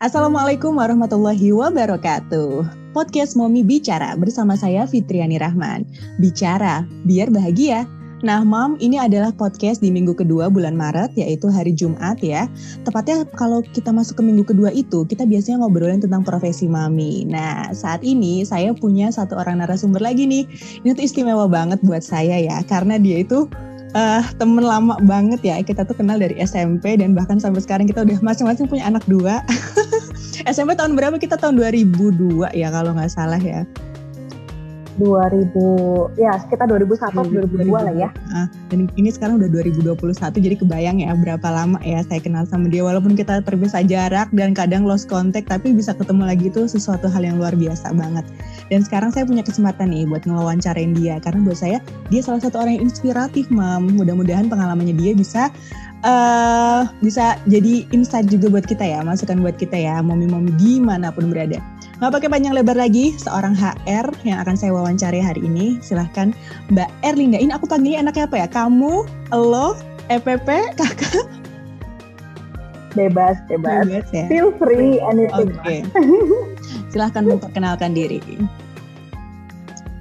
Assalamualaikum warahmatullahi wabarakatuh. Podcast Momi Bicara bersama saya Fitriani Rahman. Bicara biar bahagia. Nah, Mam, ini adalah podcast di minggu kedua bulan Maret, yaitu hari Jumat ya. Tepatnya kalau kita masuk ke minggu kedua itu, kita biasanya ngobrolin tentang profesi Mami. Nah, saat ini saya punya satu orang narasumber lagi nih. Ini tuh istimewa banget buat saya ya, karena dia itu uh, temen lama banget ya. Kita tuh kenal dari SMP dan bahkan sampai sekarang kita udah masing-masing punya anak dua. SMP tahun berapa? Kita tahun 2002 ya kalau nggak salah ya. 2000 ya sekitar 2001 2002, 2002 lah ya. Nah, dan ini sekarang udah 2021 jadi kebayang ya berapa lama ya saya kenal sama dia walaupun kita terpisah jarak dan kadang lost contact tapi bisa ketemu lagi itu sesuatu hal yang luar biasa banget. Dan sekarang saya punya kesempatan nih buat ngewawancarain dia karena buat saya dia salah satu orang yang inspiratif, Mam. Mudah-mudahan pengalamannya dia bisa uh, bisa jadi insight juga buat kita ya, masukan buat kita ya, momi-momi di mana pun berada. Nggak pakai panjang lebar lagi, seorang HR yang akan saya wawancari hari ini. Silahkan Mbak Erlinda. Ini aku panggilnya enaknya apa ya? Kamu, lo, EPP, kakak? Bebas, bebas. Bebas ya? Feel free, anything. Oke. Okay. Silahkan memperkenalkan diri.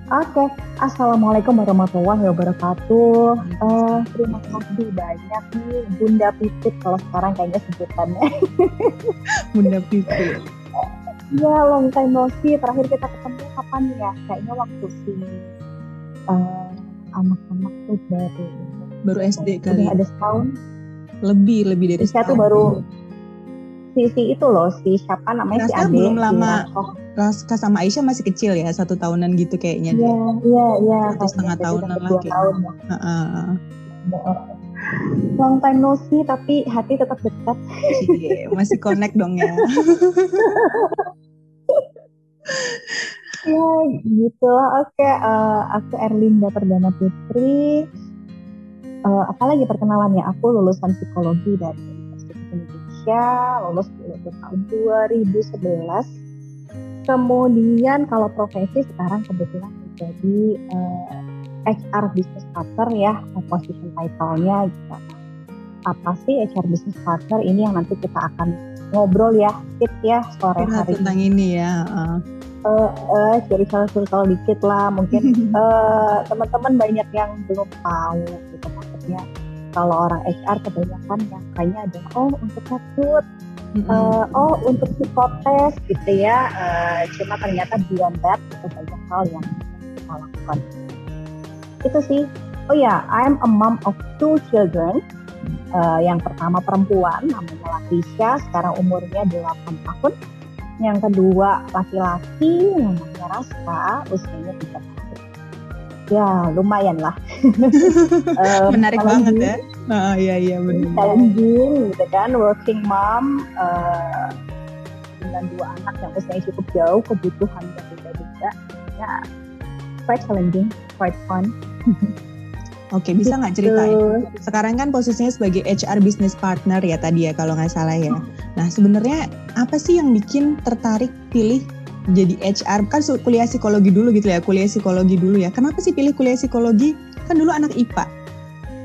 Oke, okay. assalamualaikum warahmatullahi wabarakatuh. Uh, terima kasih banyak nih Bunda Pipit kalau sekarang kayaknya sebutannya. Bunda Pipit. Iya, long time no see. Terakhir kita ketemu kapan ya? Kayaknya waktu si uh, anak-anak tuh baru baru SD kali. Udah ada setahun. Lebih, lebih dari Saya tuh baru si, si itu loh, si siapa namanya Rasa si Ade. belum lama. Raska sama Aisyah masih kecil ya, satu tahunan gitu kayaknya. Iya, iya, iya. Satu setengah tahunan lah kayaknya. Tahun, ya. uh -uh long time no see tapi hati tetap dekat. Iya, masih connect dong ya. ya gitu lah. Oke, uh, aku Erlinda Perdana Putri. Uh, apalagi perkenalannya? Aku lulusan psikologi dari Indonesia, lulus di tahun 2011. Kemudian kalau profesi sekarang kebetulan menjadi uh, HR Business Partner ya position title-nya gitu. Apa sih HR Business Partner ini yang nanti kita akan ngobrol ya, Kit ya sore hari tentang ini ya. Uh. Uh, uh, cerita-cerita dikit lah mungkin uh, teman-teman banyak yang belum tahu gitu maksudnya kalau orang HR kebanyakan yang kayaknya ada oh untuk rekrut mm -hmm. uh, oh untuk psikotes gitu ya. Uh, cuma ternyata beyond that itu banyak hal yang kita lakukan. Itu sih. Oh ya I'm a mom of two children. Uh, yang pertama perempuan namanya Latisha sekarang umurnya 8 tahun. Yang kedua laki-laki namanya Raska usianya 3 tahun ya lumayan lah um, menarik banget ya oh, iya iya benar challenging gitu kan working mom uh, dengan dua anak yang usianya cukup jauh kebutuhan berbeda-beda ya quite challenging quite fun Oke, bisa nggak gitu. ceritain? Sekarang kan posisinya sebagai HR business partner ya tadi ya kalau nggak salah ya. Nah sebenarnya apa sih yang bikin tertarik pilih jadi HR? Kan kuliah psikologi dulu gitu ya, kuliah psikologi dulu ya. Kenapa sih pilih kuliah psikologi? Kan dulu anak IPA.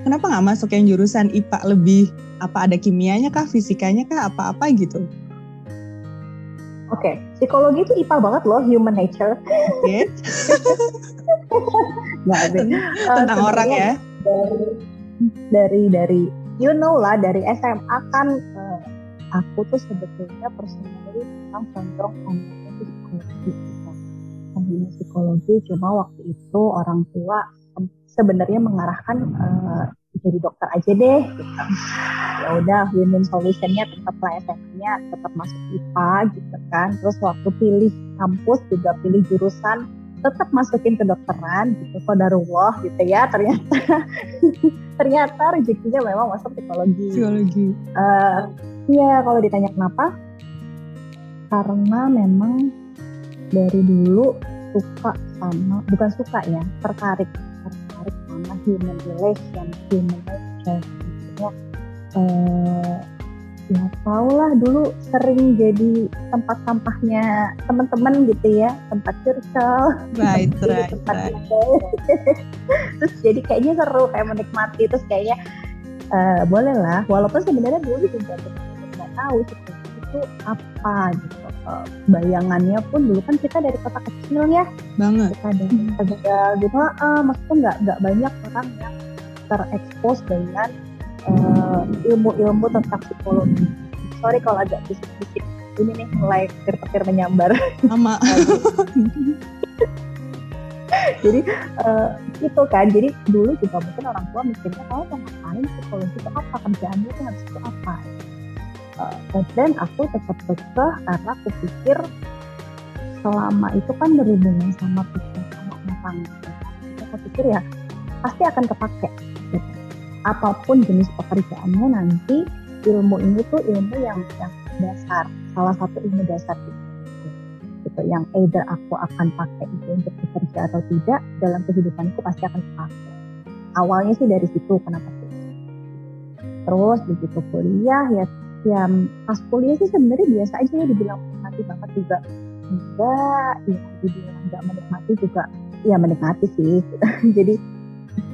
Kenapa nggak masuk yang jurusan IPA lebih apa ada kimianya kah, fisikanya kah, apa-apa gitu? Oke, okay. psikologi itu IPA banget loh, human nature. Oke. Okay. ada. Tentang uh, orang ya. Dari, dari dari you know lah dari SMA kan uh, aku tuh sebetulnya personally memang condong psikologi gitu. Ambilnya psikologi cuma waktu itu orang tua sebenarnya mengarahkan uh, jadi dokter aja deh gitu. ya udah win-win solutionnya tetap lah SMA-nya tetap masuk IPA gitu kan terus waktu pilih kampus juga pilih jurusan tetap masukin ke dokteran gitu kodarullah gitu ya ternyata ternyata rezekinya memang masuk psikologi psikologi uh, ya kalau ditanya kenapa karena memang dari dulu suka sama bukan suka ya tertarik tertarik sama human relation, human nature. Maksudnya uh, ya tau lah dulu sering jadi tempat sampahnya teman-teman gitu ya tempat curcol right right, tempat right. terus jadi kayaknya seru kayak menikmati terus kayaknya uh, boleh lah walaupun sebenarnya dulu juga nggak tahu itu apa gitu uh, bayangannya pun dulu kan kita dari kota kecil ya. Banget. Kita dari ada gitu. Uh, maksudnya nggak nggak banyak orang yang terekspos dengan ilmu-ilmu uh, tentang psikologi. Sorry kalau agak bisik-bisik ini nih mulai petir-petir menyambar. Sama jadi uh, itu kan. Jadi dulu juga mungkin orang tua mikirnya kalau mau ngapain psikologi? Itu apa kerjaannya itu harus itu apa uh, dan aku tetap kekeh karena aku pikir selama itu kan berhubungan sama pikir sama orang aku pikir ya pasti akan kepake gitu. apa pun jenis pekerjaannya nanti ilmu ini tuh ilmu yang yang dasar salah satu ilmu dasar itu gitu. Yang either aku akan pakai itu untuk bekerja atau tidak dalam kehidupanku pasti akan dipakai awalnya sih dari situ kenapa terus begitu kuliah ya ya pas kuliah sih sebenarnya biasa aja ya dibilang menikmati banget juga. Enggak ya dibilang enggak menikmati juga ya menikmati sih. Jadi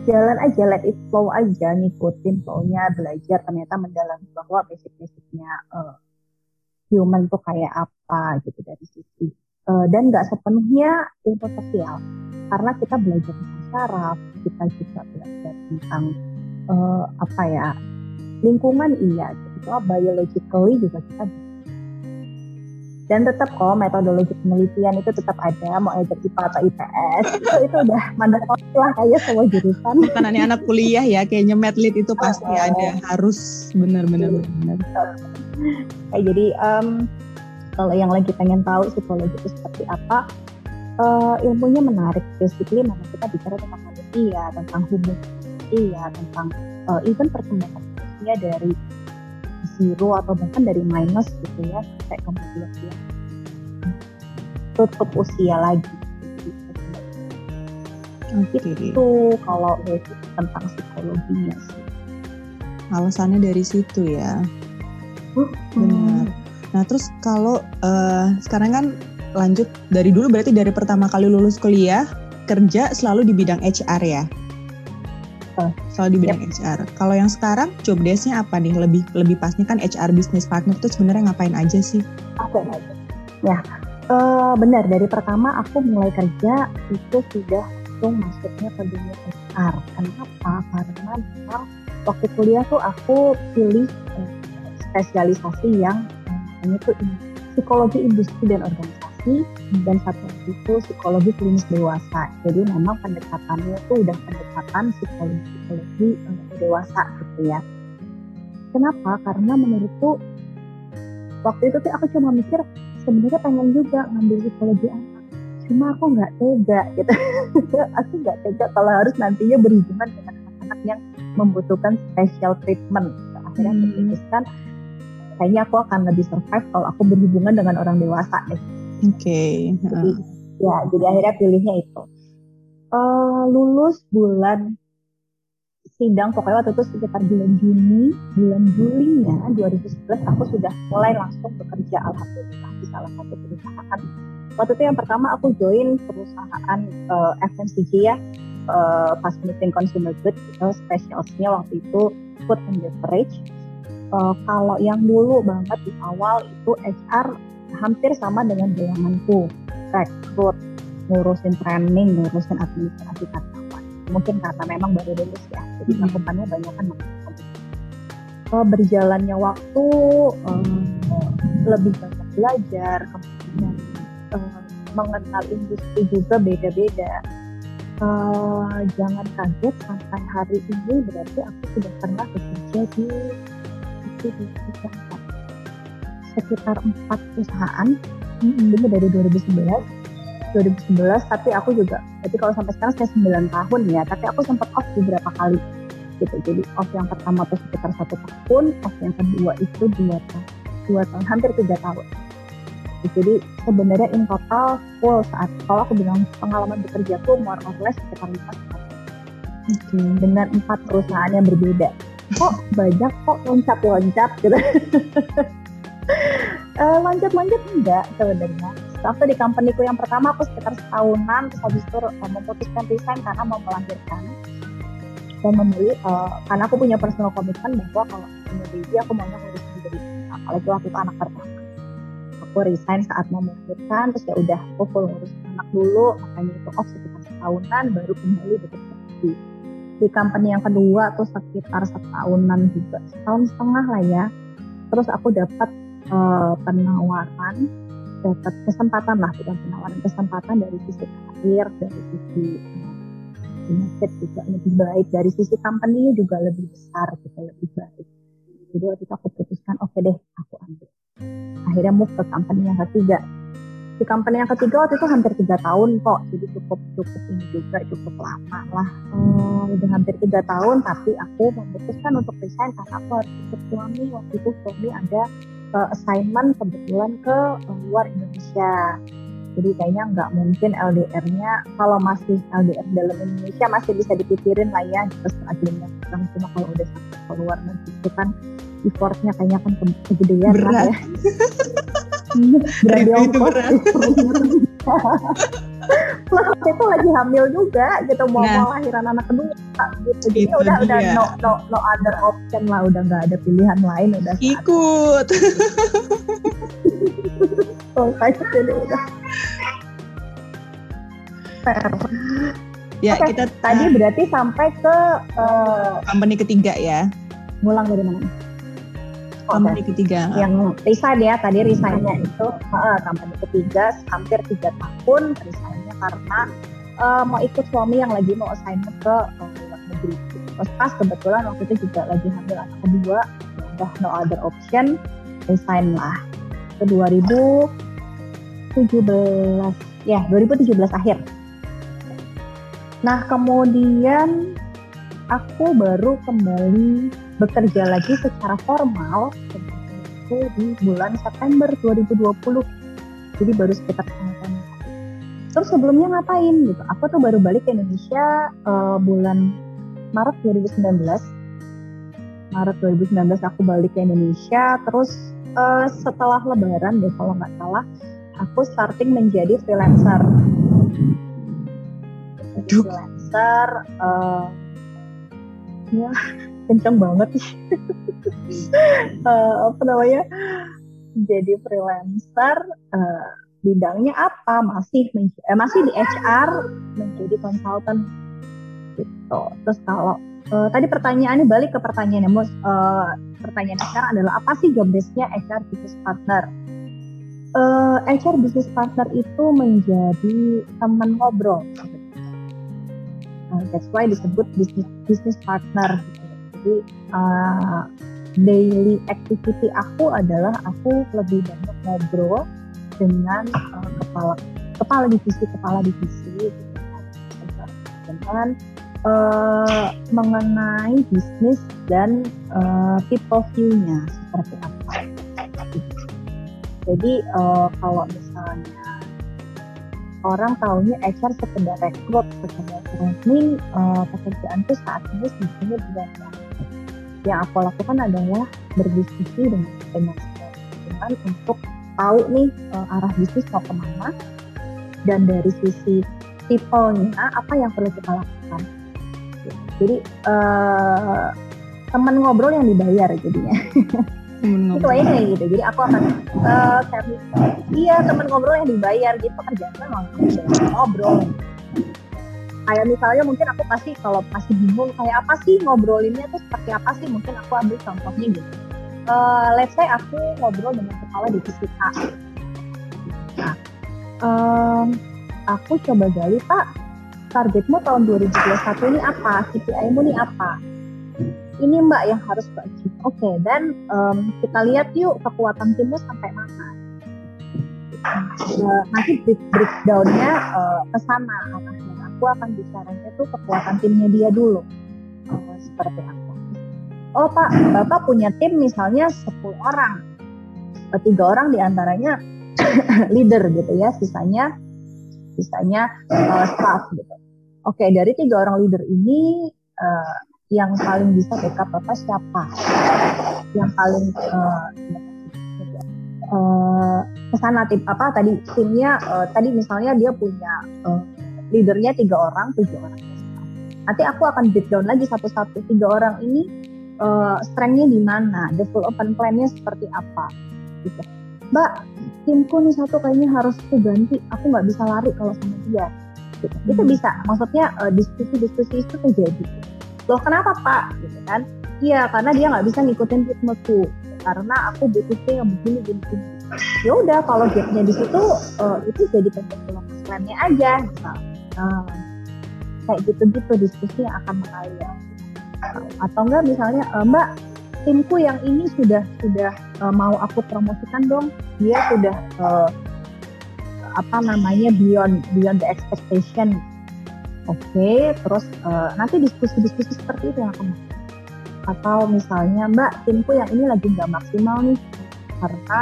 jalan aja let it flow aja ngikutin flownya belajar ternyata mendalami bahwa basic-basicnya uh, human tuh kayak apa gitu dari sisi uh, dan nggak sepenuhnya ilmu sosial. Karena kita belajar tentang syaraf kita juga belajar tentang uh, apa ya lingkungan iya. gitu biologically juga kita dan tetap kok metodologi penelitian itu tetap ada mau ada IPA atau IPS itu itu udah mandatory lah kayak semua jurusan. Karena ini anak kuliah ya kayaknya medlit itu pasti oh. ada harus. Benar-benar benar kayak jadi um, kalau yang lagi pengen tahu psikologi itu seperti apa uh, ilmunya menarik basically mana kita bicara tentang manusia tentang hubungan manusia tentang uh, even perkembangan manusia dari zero atau bahkan dari minus gitu ya sampai kemudian dia tutup usia lagi. Okay. itu kalau itu tentang psikologinya sih. Alasannya dari situ ya. Benar. Nah terus kalau uh, sekarang kan lanjut dari dulu berarti dari pertama kali lulus kuliah kerja selalu di bidang HR ya Selalu di bidang yep. HR. Kalau yang sekarang job desk-nya apa nih? Lebih lebih pasnya kan HR business partner itu sebenarnya ngapain aja sih? Oke, okay, ya uh, benar dari pertama aku mulai kerja itu sudah langsung masuknya ke dunia HR. Kenapa? Karena memang waktu kuliah tuh aku pilih uh, spesialisasi yang ini tuh psikologi industri dan organisasi dan satu itu psikologi klinis dewasa. Jadi memang pendekatannya itu udah pendekatan psikologi psikologi untuk dewasa gitu ya. Kenapa? Karena menurutku waktu itu tuh aku cuma mikir sebenarnya pengen juga ngambil psikologi anak. Cuma aku nggak tega gitu. aku nggak tega kalau harus nantinya berhubungan dengan anak-anak yang membutuhkan special treatment. Akhirnya aku hmm. putuskan kayaknya aku akan lebih survive kalau aku berhubungan dengan orang dewasa deh Oke. Okay. Jadi, ya, jadi akhirnya pilihnya itu. Uh, lulus bulan sidang pokoknya waktu itu sekitar bulan Juni, bulan Juli ya 2011 aku sudah mulai langsung bekerja alhamdulillah di salah satu perusahaan. Waktu itu yang pertama aku join perusahaan uh, eh, FMCG ya, uh, fast moving consumer goods itu specialsnya waktu itu food and beverage. Uh, kalau yang dulu banget di awal itu HR hampir sama dengan bayanganku rekrut ngurusin training ngurusin administrasi karyawan. Mungkin karena memang baru lulus ya jadi hmm. cakupannya banyak kan uh, berjalannya waktu uh, lebih banyak belajar kemudian uh, mengenal industri juga beda-beda. Uh, jangan kaget sampai hari ini berarti aku sudah pernah bekerja di itu di sekitar empat perusahaan. Mm-hmm. itu dari 2011 2011 tapi aku juga jadi kalau sampai sekarang saya 9 tahun ya tapi aku sempat off beberapa kali gitu. Jadi off yang pertama tuh sekitar satu tahun off yang kedua itu dua tahun dua tahun hampir tiga tahun. Jadi sebenarnya in total full saat kalau aku bilang pengalaman bekerja tuh more or less sekitar lima tahun. Okay. dengan empat perusahaan yang berbeda. Kok banyak kok loncat-loncat gitu uh, loncat-loncat enggak sebenarnya. Waktu di companyku yang pertama aku sekitar setahunan terus habis itu uh, memutuskan resign karena mau melahirkan. Dan memilih uh, karena aku punya personal komitmen bahwa kalau punya baby aku maunya harus menjadi apalagi waktu itu anak pertama. Aku resign saat mau melahirkan terus ya udah aku full ngurus anak dulu makanya itu off sekitar setahunan baru kembali bekerja lagi. Di company yang kedua tuh sekitar setahunan juga setahun setengah lah ya. Terus aku dapat uh, penawaran dapat kesempatan lah bukan penawaran kesempatan dari sisi karir dari sisi benefit juga lebih baik. Dari sisi company juga lebih besar gitu lebih baik. Jadi waktu itu aku putuskan oke okay deh aku ambil. Akhirnya move ke company yang ketiga. Di company yang ketiga waktu itu hampir tiga tahun kok jadi cukup cukup ini juga cukup lama lah. Hmm, udah hampir tiga tahun tapi aku memutuskan untuk resign karena aku harus ikut suami. Waktu itu suami ada uh, assignment kebetulan ke uh, luar Indonesia. Jadi kayaknya nggak mungkin LDR-nya kalau masih LDR dalam Indonesia masih bisa dipikirin lah ya terus akhirnya kan cuma kalau udah sampai keluar nanti itu kan effortnya kayaknya kan kegedean lah ya berat itu berat. Waktu itu lagi hamil juga gitu mau nah, mau lahiran anak kedua gitu. Jadi udah dia. udah no no no other option lah udah nggak ada pilihan lain udah. Ikut. Oh kayak jadi udah. Ya, okay, kita tadi uh, berarti sampai ke uh, company ketiga ya. Ngulang dari mana? Company ketiga. Yang resign ya, tadi resignnya itu uh, company ketiga hampir tiga tahun resignnya karena uh, mau ikut suami yang lagi mau assignment ke luar negeri. Terus pas kebetulan waktu itu juga lagi hamil anak kedua, udah no other option, resign lah. Ke 2017, ya 2017 akhir. Nah kemudian aku baru kembali bekerja lagi secara formal itu di bulan September 2020 jadi baru sekitar setengah tahun terus sebelumnya ngapain gitu? Aku tuh baru balik ke Indonesia uh, bulan Maret 2019 Maret 2019 aku balik ke Indonesia. Terus uh, setelah lebaran deh kalau nggak salah aku starting menjadi freelancer. Freelancer uh, ya kenceng banget. Uh, apa namanya? Jadi freelancer uh, bidangnya apa? Masih eh, masih di HR menjadi konsultan. Gitu. Terus kalau uh, tadi pertanyaannya balik ke pertanyaannya mus. Uh, pertanyaannya sekarang adalah apa sih job HR business partner? Uh, HR business partner itu menjadi teman ngobrol uh, that's why disebut business business partner jadi uh, daily activity aku adalah aku lebih banyak ngobrol dengan uh, kepala kepala divisi kepala divisi gitu, dengan uh, mengenai bisnis dan uh, people view-nya seperti apa. Jadi uh, kalau misalnya orang tahunya HR sekedar rekrut, sekedar training, uh, pekerjaanku saat ini sebetulnya banyak yang aku lakukan adalah berdiskusi dengan dengan teman untuk tahu nih uh, arah bisnis mau ke mana dan dari sisi people-nya apa yang perlu kita lakukan. Jadi uh, teman ngobrol yang dibayar jadinya. itu aja kayak gitu. Jadi aku akan uh, iya teman ngobrol yang dibayar gitu. Kerjaan memang ngobrol. Kayak misalnya mungkin aku pasti kalau pasti bingung kayak apa sih ngobrolinnya tuh seperti apa sih mungkin aku ambil contohnya gitu. Uh, let's say aku ngobrol dengan kepala divisi A nah, um, aku coba gali pak targetmu tahun 2021 ini apa? KPI-mu ini apa? Ini mbak yang harus oke okay, dan um, kita lihat yuk kekuatan timmu sampai mana. Uh, nanti breakdownnya uh, ke sana. Aku akan bicaranya tuh kekuatan timnya dia dulu. Uh, seperti apa. Oh pak bapak punya tim misalnya 10 orang. Tiga orang di antaranya leader gitu ya sisanya sisanya uh, staff gitu. Oke dari tiga orang leader ini uh, yang paling bisa backup bapak siapa yang paling uh, uh, ke sana tim apa tadi timnya uh, tadi misalnya dia punya uh, leadernya tiga orang, tujuh orang. Nanti aku akan breakdown lagi satu-satu tiga orang ini uh, strengthnya di mana, development plan-nya seperti apa, gitu. mbak timku nih satu kayaknya harus aku ganti aku nggak bisa lari kalau sama dia gitu. itu bisa maksudnya uh, diskusi-diskusi itu terjadi loh kenapa pak? Gitu kan. Iya karena dia nggak bisa ngikutin ritmeku karena aku butuhnya yang begini begini ya udah kalau gapnya di situ uh, itu jadi kesimpulan kerennya aja misal. Uh, kayak gitu-gitu diskusi yang akan mengalir atau enggak misalnya uh, mbak timku yang ini sudah sudah uh, mau aku promosikan dong. Dia sudah uh, apa namanya beyond beyond the expectation oke okay, terus uh, nanti diskusi-diskusi seperti itu yang akan atau misalnya mbak timku yang ini lagi nggak maksimal nih karena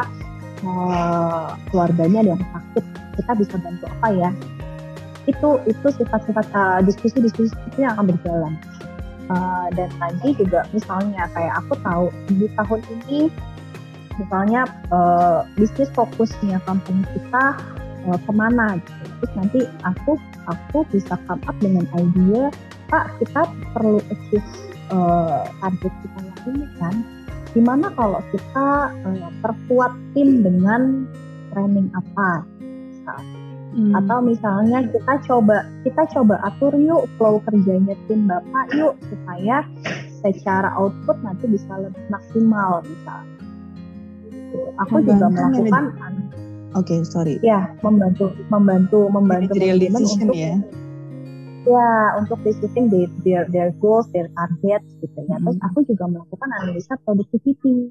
uh, keluarganya ada yang sakit kita bisa bantu apa ya? Itu itu sifat-sifat uh, diskusi-diskusi itu yang akan berjalan. Uh, dan nanti juga misalnya kayak aku tahu di tahun ini misalnya uh, bisnis fokusnya kampung kita uh, ke mana gitu. terus nanti aku aku bisa come up dengan ide pak kita perlu achieve uh, target kita yang ini kan gimana kalau kita uh, perkuat tim dengan training apa Hmm. Atau misalnya kita coba kita coba atur yuk flow kerjanya tim Bapak yuk supaya secara output nanti bisa lebih maksimal misal. Aku juga melakukan Oke, okay, sorry. Ya, membantu membantu membantu manajemen untuk ya. Ya, untuk decision their, their their goals, their targets gitu ya. Terus hmm. aku juga melakukan analisa productivity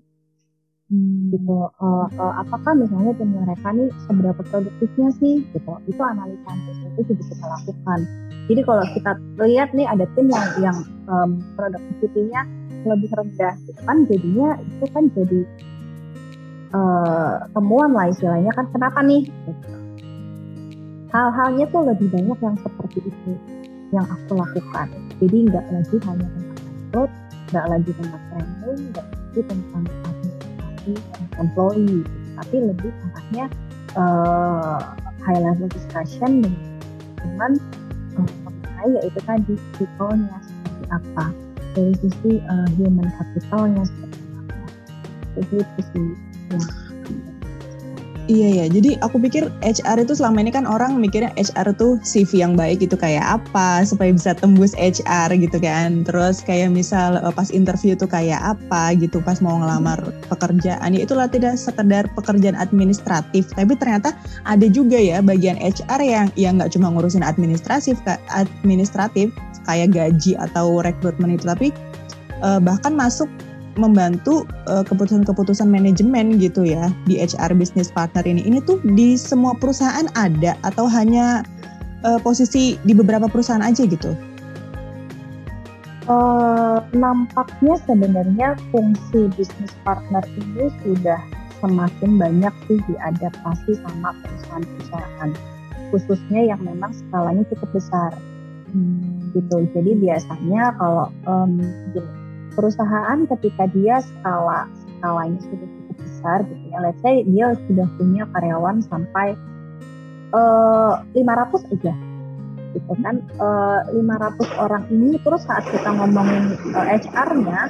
Hmm. gitu uh, uh, apakah misalnya tim mereka nih seberapa produktifnya sih gitu itu analisa itu juga kita lakukan jadi kalau kita lihat nih ada tim yang yang um, produktivitinya lebih rendah gitu kan jadinya itu kan jadi uh, temuan lah istilahnya kan. Kenapa nih? Hal-halnya tuh lebih banyak yang seperti itu yang aku lakukan. Jadi nggak lagi hanya tentang upload nggak lagi tentang training nggak lagi tentang employee. Tapi lebih arahnya uh, high level discussion dengan uh, mengenai yaitu tadi people-nya seperti apa. Dari sisi uh, human capitalnya seperti apa. Itu sih. Iya ya, jadi aku pikir HR itu selama ini kan orang mikirnya HR tuh CV yang baik itu kayak apa supaya bisa tembus HR gitu kan. Terus kayak misal eh, pas interview tuh kayak apa gitu. Pas mau ngelamar pekerjaan. Ya itulah tidak sekedar pekerjaan administratif, tapi ternyata ada juga ya bagian HR yang yang nggak cuma ngurusin administratif administratif kayak gaji atau rekrutmen itu. Tapi uh, bahkan masuk membantu uh, keputusan-keputusan manajemen gitu ya di HR business partner ini. Ini tuh di semua perusahaan ada atau hanya uh, posisi di beberapa perusahaan aja gitu? Uh, nampaknya sebenarnya fungsi business partner ini sudah semakin banyak sih diadaptasi sama perusahaan-perusahaan khususnya yang memang skalanya cukup besar hmm, gitu jadi biasanya kalau um, perusahaan ketika dia skala skalanya sudah cukup besar gitu ya. Let's say dia sudah punya karyawan sampai uh, eh, 500 aja gitu kan. Uh, eh, 500 orang ini terus saat kita ngomongin uh, eh, HR-nya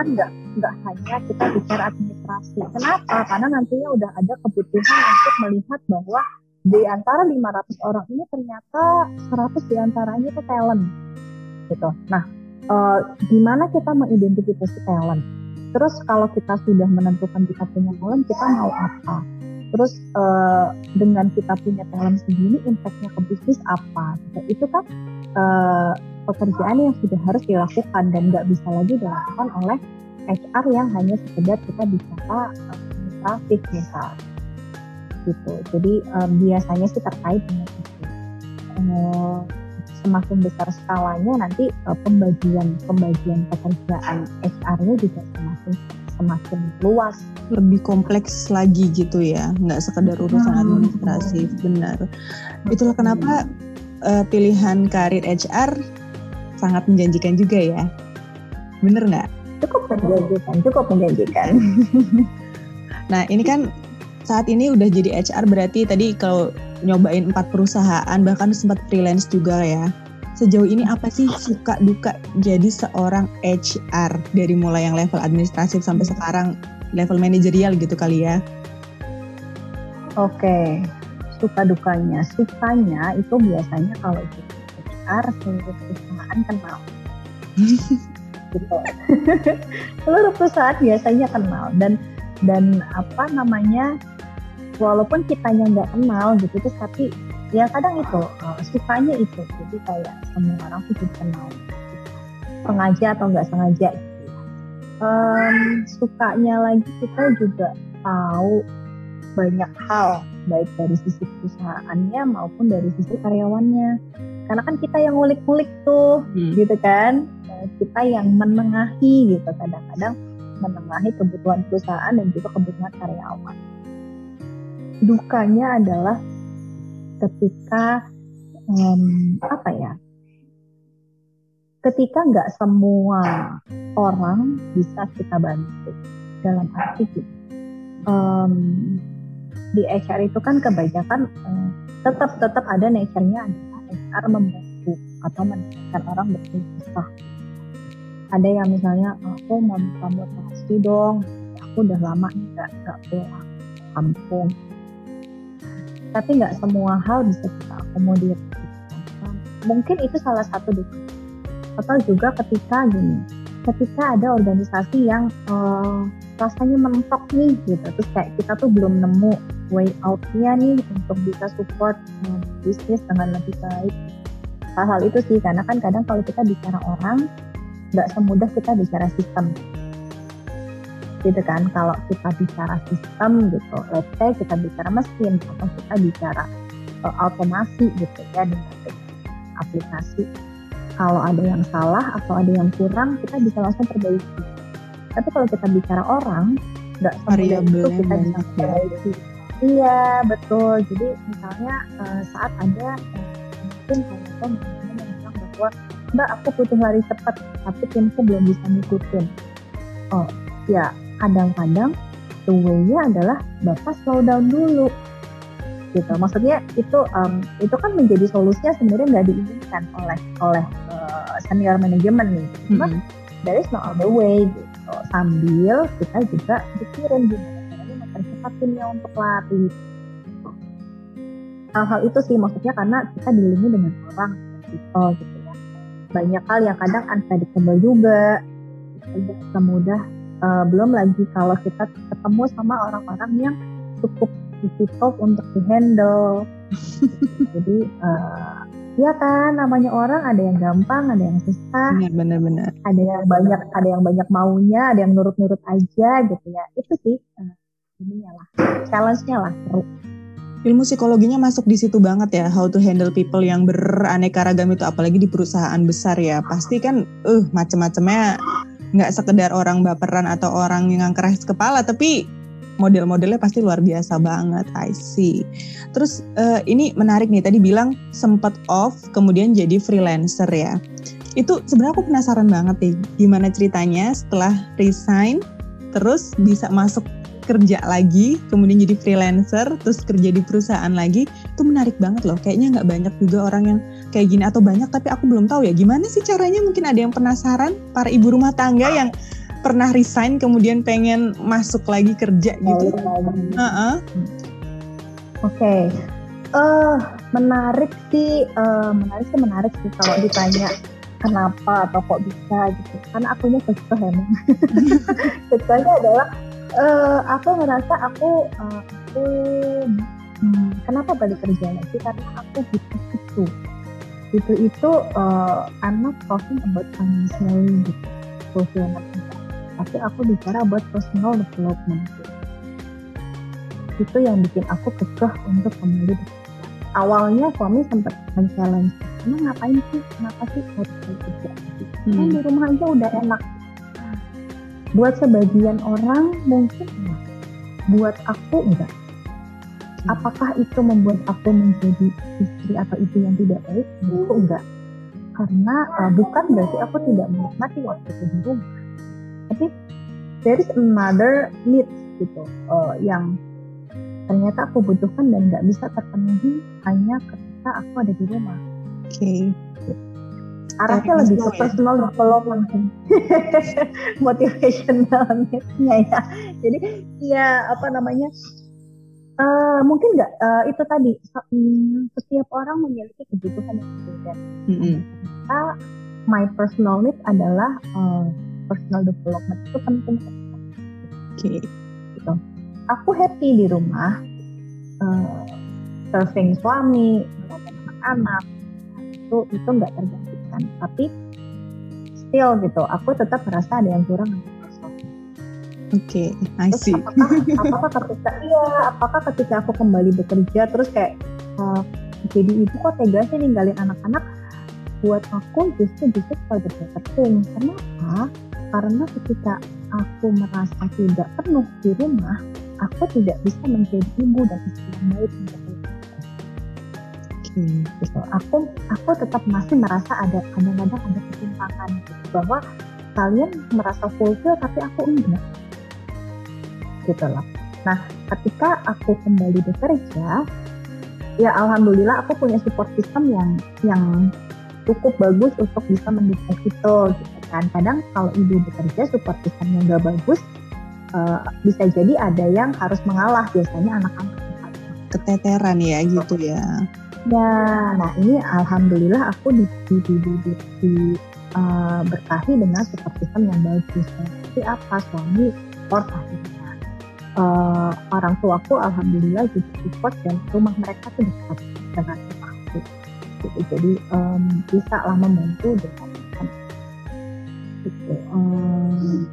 kan nggak nggak hanya kita bicara administrasi. Kenapa? Karena nantinya udah ada kebutuhan untuk melihat bahwa di antara 500 orang ini ternyata 100 di antaranya itu talent gitu. Nah uh, gimana kita mengidentifikasi talent. Terus kalau kita sudah menentukan kita punya talent, kita mau apa? Terus uh, dengan kita punya talent segini, impactnya ke bisnis apa? Gitu. Itu kan uh, pekerjaan yang sudah harus dilakukan dan nggak bisa lagi dilakukan oleh HR yang hanya sekedar kita bicara administratif misal gitu. Jadi um, biasanya sih terkait dengan itu. Uh, semakin besar skalanya nanti uh, pembagian pembagian pekerjaan HR-nya juga semakin semakin luas. Lebih kompleks lagi gitu ya nggak sekedar urusan hmm. administrasi benar. Itulah kenapa uh, pilihan karir HR sangat menjanjikan juga ya. Bener nggak? Cukup menjanjikan cukup menjanjikan. Nah ini kan saat ini udah jadi HR berarti tadi kalau nyobain empat perusahaan bahkan sempat freelance juga ya sejauh ini apa sih suka duka jadi seorang HR dari mulai yang level administratif sampai sekarang level manajerial gitu kali ya Oke, suka dukanya. Sukanya itu biasanya kalau jadi HR seluruh perusahaan kenal. gitu. seluruh perusahaan biasanya kenal dan dan apa namanya walaupun kitanya nggak kenal gitu terus tapi ya kadang itu uh, sukanya itu. Jadi kayak semua orang tuh jadi kenal. Sengaja atau nggak sengaja. Um, sukanya lagi kita juga tahu banyak hal baik dari sisi perusahaannya maupun dari sisi karyawannya. Karena kan kita yang ngulik-ngulik tuh hmm. gitu kan. Kita yang menengahi gitu kadang-kadang menengahi kebutuhan perusahaan dan juga kebutuhan karyawan dukanya adalah ketika um, apa ya ketika nggak semua orang bisa kita bantu dalam arti gitu. Um, di HR itu kan kebanyakan um, tetap tetap ada nature-nya HR membantu atau menekan orang berpisah. Ada yang misalnya aku mau mutasi dong aku udah lama nggak nggak pulang kampung tapi nggak semua hal bisa kita akomodir. Mungkin itu salah satu deh. Atau juga ketika gini ketika ada organisasi yang uh, rasanya mentok nih gitu. Terus kayak kita tuh belum nemu way outnya nih untuk bisa support uh, bisnis dengan lebih baik. Hal-hal itu sih karena kan kadang kalau kita bicara orang nggak semudah kita bicara sistem gitu kan. Kalau kita bicara sistem gitu let's say kita bicara mesin atau kita bicara uh, automasi gitu ya dengan aplikasi. Kalau ada yang salah atau ada yang kurang kita bisa langsung perbaiki. Tapi kalau kita bicara orang nggak semudah itu kita bisa ya. perbaiki. Iya betul. Jadi misalnya uh, saat ada uh, mungkin kalau yang bilang bahwa mbak aku butuh lari cepat tapi timku belum bisa ngikutin. Oh ya kadang-kadang the way-nya adalah bapak slow down dulu. Gitu. Maksudnya itu um, itu kan menjadi solusinya sebenarnya nggak diinginkan oleh oleh uh, senior manajemen nih. Cuma mm -hmm. that is not the way gitu. Sambil kita juga pikirin gimana caranya mempercepat timnya untuk lari. Hal-hal itu sih maksudnya karena kita dilindungi dengan orang gitu gitu banyak hal yang kadang unpredictable juga. Tidak semudah uh, belum lagi kalau kita ketemu sama orang-orang yang cukup difficult untuk dihandle. Jadi uh, ya kan namanya orang ada yang gampang ada yang susah benar-benar. ada yang banyak ada yang banyak maunya ada yang nurut-nurut aja gitu ya. Itu sih uh, ininya lah challenge-nya lah seru. Ilmu psikologinya masuk di situ banget ya how to handle people yang beraneka ragam itu apalagi di perusahaan besar ya. Pasti kan uh macem-macemnya nggak sekedar orang baperan atau orang yang keras kepala tapi model-modelnya pasti luar biasa banget I see. Terus uh, ini menarik nih tadi bilang sempat off kemudian jadi freelancer ya. Itu sebenarnya aku penasaran banget nih gimana ceritanya setelah resign terus bisa masuk kerja lagi, kemudian jadi freelancer, terus kerja di perusahaan lagi, itu menarik banget loh. Kayaknya nggak banyak juga orang yang kayak gini atau banyak tapi aku belum tahu ya gimana sih caranya. Mungkin ada yang penasaran para ibu rumah tangga yang pernah resign kemudian pengen masuk lagi kerja gitu. Uh -uh. Oke. Okay. Uh, eh, menarik sih, uh, menarik sih menarik sih kalau ditanya kenapa atau kok bisa gitu. Karena akunya kekeh emang. Kekehnya adalah uh, aku ngerasa aku uh, aku hmm, kenapa balik kerja lagi? Karena aku butuh itu. Itu itu uh, I'm not talking about financial gitu fulfillment. Tapi aku bicara buat personal development. Gitu. itu yang bikin aku kekeh untuk kembali awalnya suami sempat men-challenge kamu ngapain sih? Kenapa sih? Harus kerja? Hmm. kan di rumah aja udah enak buat sebagian orang mungkin buat aku enggak. Apakah itu membuat aku menjadi istri atau ibu yang tidak baik? Itu enggak. Karena uh, bukan berarti aku tidak menikmati waktu itu di rumah. Tapi there is another need gitu uh, yang ternyata aku butuhkan dan nggak bisa terpenuhi hanya ketika aku ada di rumah. Oke. Okay arahnya lebih ke ya? personal development motivational ya jadi ya apa namanya Uh, mungkin nggak uh, itu tadi setiap orang memiliki kebutuhan yang berbeda. Mm-hmm. Nah, my personal need adalah uh, personal development itu penting. Oke. Okay. Gitu. Aku happy di rumah, uh, serving suami, anak-anak itu itu nggak tergantikan. Tapi still gitu, aku tetap merasa ada yang kurang Oke, okay, I see. apakah, apakah ketika iya, apakah ketika aku kembali bekerja terus kayak uh, jadi ibu kok tega sih ninggalin anak-anak? Buat aku justru justru for the better thing. Kenapa? Karena ketika aku merasa tidak penuh di rumah, aku tidak bisa menjadi ibu dan istri yang baik untuk Hmm, gitu. Aku aku tetap masih merasa ada kadang-kadang ada ketimpangan gitu, bahwa kalian merasa fulfill tapi aku enggak gitu loh. Nah, ketika aku kembali bekerja, ya alhamdulillah aku punya support system yang yang cukup bagus untuk bisa mendukung itu gitu kan. Kadang kalau ibu bekerja support systemnya nggak bagus, uh, bisa jadi ada yang harus mengalah biasanya anak-anak keteteran ya gitu ya. Ya, nah ini alhamdulillah aku di, di, di, di, di, di uh, berkahi dengan support system yang bagus. Tapi apa suami support akhirnya. Uh, orang tuaku alhamdulillah juga support dan rumah mereka tuh dekat dengan rumahku gitu jadi um, bisa lah membantu dengan gitu um,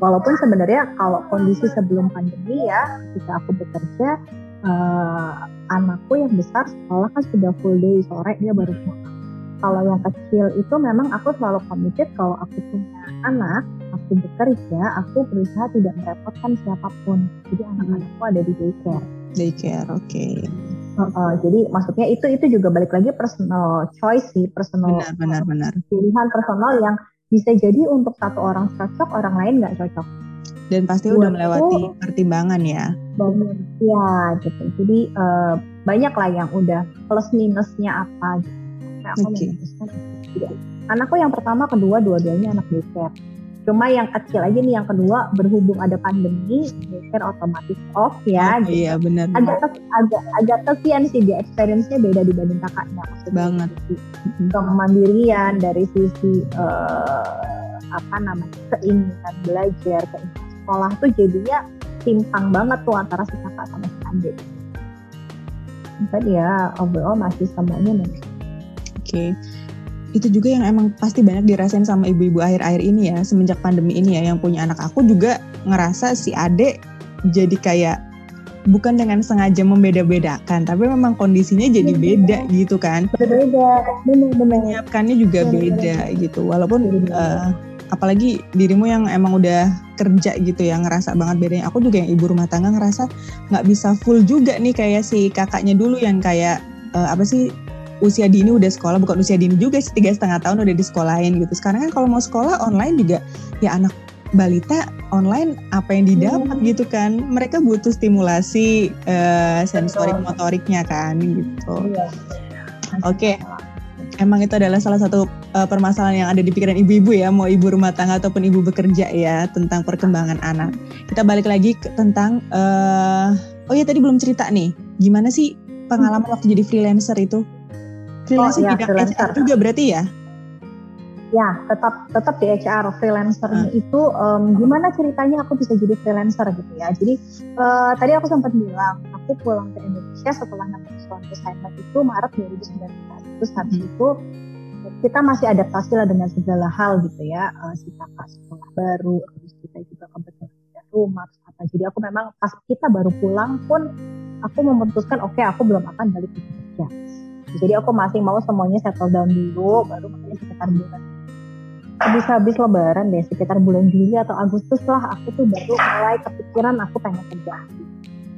walaupun sebenarnya kalau kondisi sebelum pandemi ya ketika aku bekerja uh, anakku yang besar sekolah kan sudah full day sore dia baru pulang kalau yang kecil itu memang aku selalu committed kalau aku punya anak aku bekerja, aku berusaha tidak merepotkan siapa pun. Jadi anak-anakku ada di daycare. Daycare, oke. Okay. Uh, uh, jadi maksudnya itu itu juga balik lagi personal choice sih, personal benar, benar, benar. pilihan personal yang bisa jadi untuk satu orang cocok, orang lain nggak cocok. Dan pasti Buat udah melewati itu, pertimbangan ya. Banyak, ya gitu. Jadi uh, banyak lah yang udah plus minusnya apa gitu. Nah, aku okay. memutuskan Anakku yang pertama, kedua, dua-duanya anak daycare Cuma yang kecil aja nih yang kedua berhubung ada pandemi, daycare otomatis off ya. Oh, gitu. Iya benar. Agak agak agak kesian sih dia experience-nya beda dibanding kakaknya. Maksudnya Banget. Kemandirian dari sisi uh, apa namanya keinginan belajar, keinginan sekolah tuh jadinya timpang banget tuh antara si kakak sama si adik. Tapi ya overall masih semuanya Oke. Okay itu juga yang emang pasti banyak dirasain sama ibu-ibu akhir-akhir ini ya semenjak pandemi ini ya yang punya anak. Aku juga ngerasa si adek jadi kayak bukan dengan sengaja membeda-bedakan tapi memang kondisinya jadi iya. beda gitu kan. Berbeda. Benar-benar menyiapkannya juga beda gitu. Walaupun uh, apalagi dirimu yang emang udah kerja gitu ya ngerasa banget bedanya aku juga yang ibu rumah tangga ngerasa nggak bisa full juga nih kayak si kakaknya dulu yang kayak uh, apa sih usia dini udah sekolah bukan usia dini juga sih tiga setengah tahun udah di sekolahin gitu sekarang kan kalau mau sekolah online juga ya anak balita online apa yang didapat hmm. gitu kan mereka butuh stimulasi uh, sensorik motoriknya kan gitu iya. oke okay. Emang itu adalah salah satu uh, permasalahan yang ada di pikiran ibu-ibu ya mau ibu rumah tangga ataupun ibu bekerja ya tentang perkembangan anak kita balik lagi ke, tentang uh, oh ya tadi belum cerita nih gimana sih pengalaman hmm. waktu jadi freelancer itu freelancer oh, ya, freelancer. HR juga berarti ya? Ya, tetap tetap di HR freelancernya hmm. itu um, gimana ceritanya aku bisa jadi freelancer gitu ya. Jadi uh, tadi aku sempat bilang aku pulang ke Indonesia setelah nanti suatu assignment itu Maret 2019. Terus habis itu kita masih adaptasi lah dengan segala hal gitu ya. Uh, si kakak sekolah baru, terus kita juga kebetulan ada rumah apa. Jadi aku memang pas kita baru pulang pun aku memutuskan oke okay, aku belum akan balik ke Indonesia jadi aku masih mau semuanya settle down dulu baru makanya sekitar bulan habis-habis lebaran deh sekitar bulan Juli atau Agustus lah aku tuh baru mulai kepikiran aku pengen kerja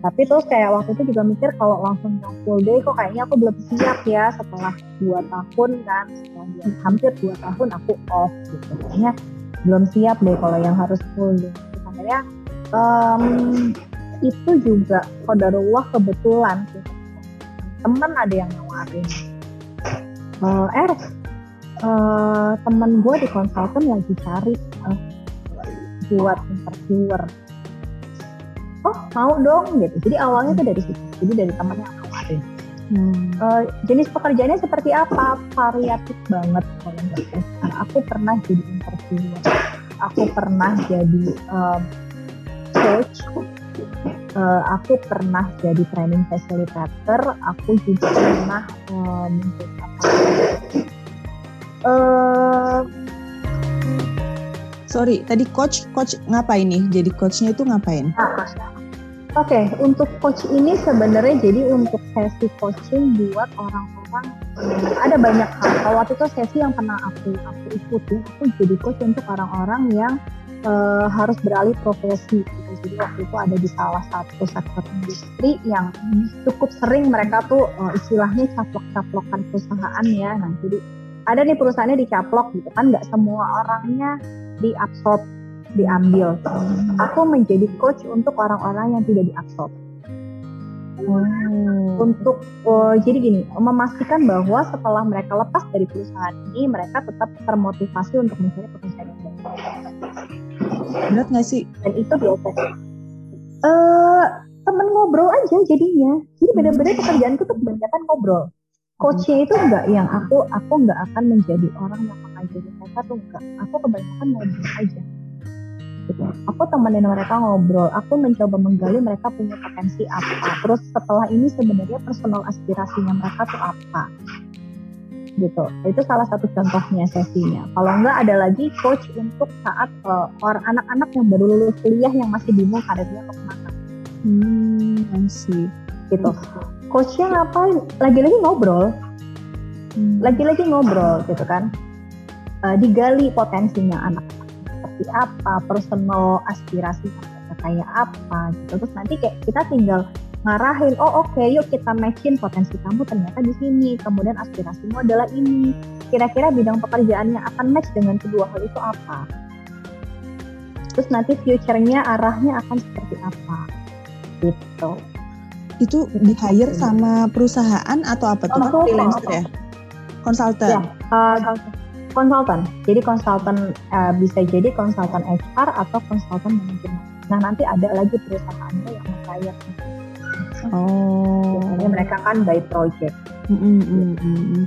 tapi terus kayak waktu itu juga mikir kalau langsung yang full day kok kayaknya aku belum siap ya setelah dua tahun kan setelah hampir dua tahun aku off gitu. Kayaknya belum siap deh kalau yang harus full day terus um, itu juga kodarullah kebetulan temen ada yang nawarin. Uh, er uh, temen gue di konsultan lagi cari uh, buat interviewer mau dong gitu jadi awalnya tuh dari situ jadi dari teman yang nawarin Hmm. Uh, jenis pekerjaannya seperti apa? Variatif banget kalau nah, Aku pernah jadi interviewer, aku pernah jadi um, coach, uh, aku pernah jadi training facilitator, aku juga pernah um, uh, Sorry, tadi coach, coach ngapain nih? Jadi coachnya itu ngapain? Nah, Oke, okay, untuk coach ini sebenarnya jadi untuk sesi coaching buat orang-orang ada banyak hal. Kalau waktu itu sesi yang pernah aku aku ikuti, aku jadi coach untuk orang-orang yang uh, harus beralih profesi. Gitu. Jadi waktu itu ada di salah satu sektor industri yang cukup sering mereka tuh uh, istilahnya caplok-caplokan perusahaan ya. Nah, jadi ada nih perusahaannya dicaplok gitu kan, nggak semua orangnya diabsorb diambil. Aku menjadi coach untuk orang-orang yang tidak diabsorb. Hmm. Untuk oh, jadi gini, memastikan bahwa setelah mereka lepas dari perusahaan ini, mereka tetap termotivasi untuk mencari pekerjaan yang baru. Berat nggak sih? Dan itu biasa. Uh, temen ngobrol aja jadinya. Jadi benar-benar pekerjaanku tuh kebanyakan ngobrol. Coachnya itu enggak yang aku aku enggak akan menjadi orang yang mengajari mereka tuh enggak. Aku kebanyakan ngobrol aja. Aku temenin mereka ngobrol, aku mencoba menggali mereka punya potensi apa. Terus setelah ini sebenarnya personal aspirasinya mereka tuh apa gitu. Itu salah satu contohnya sesinya. Kalau enggak ada lagi coach untuk saat uh, orang anak-anak yang baru lulus kuliah yang masih bingung karirnya mau ke mana. Hmm, masih gitu. Coachnya ngapain? Lagi-lagi ngobrol. Hmm. Lagi-lagi ngobrol gitu kan. Uh, digali potensinya anak seperti apa, personal aspirasi kayak apa gitu. Terus nanti kayak kita tinggal ngarahin, oh oke okay, yuk kita matchin potensi kamu ternyata di sini, kemudian aspirasimu adalah ini. Kira-kira bidang pekerjaan yang akan match dengan kedua hal itu apa? Terus nanti future-nya arahnya akan seperti apa? Gitu. Itu di hire sama perusahaan atau apa tuh? Oh, freelancer ya? Konsultan. Ya, uh, konsultan. Jadi konsultan uh, bisa jadi konsultan HR atau konsultan manajemen. Nah nanti ada lagi perusahaannya yang membayar. Oh. Biasanya mereka kan by project. Mm -hmm.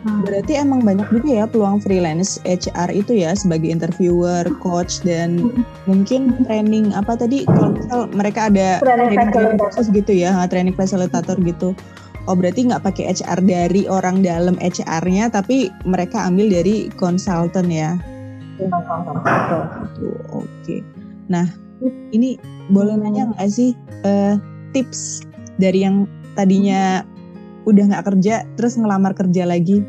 Hmm. Berarti emang banyak juga ya peluang freelance HR itu ya sebagai interviewer, coach dan hmm. mungkin training apa tadi kalau misal mereka ada training, training khusus gitu ya, training facilitator gitu. Oh berarti nggak pakai HR dari orang dalam HR-nya, tapi mereka ambil dari konsultan ya? Oke. Okay. Nah ini boleh nanya nggak sih uh, tips dari yang tadinya udah nggak kerja terus ngelamar kerja lagi?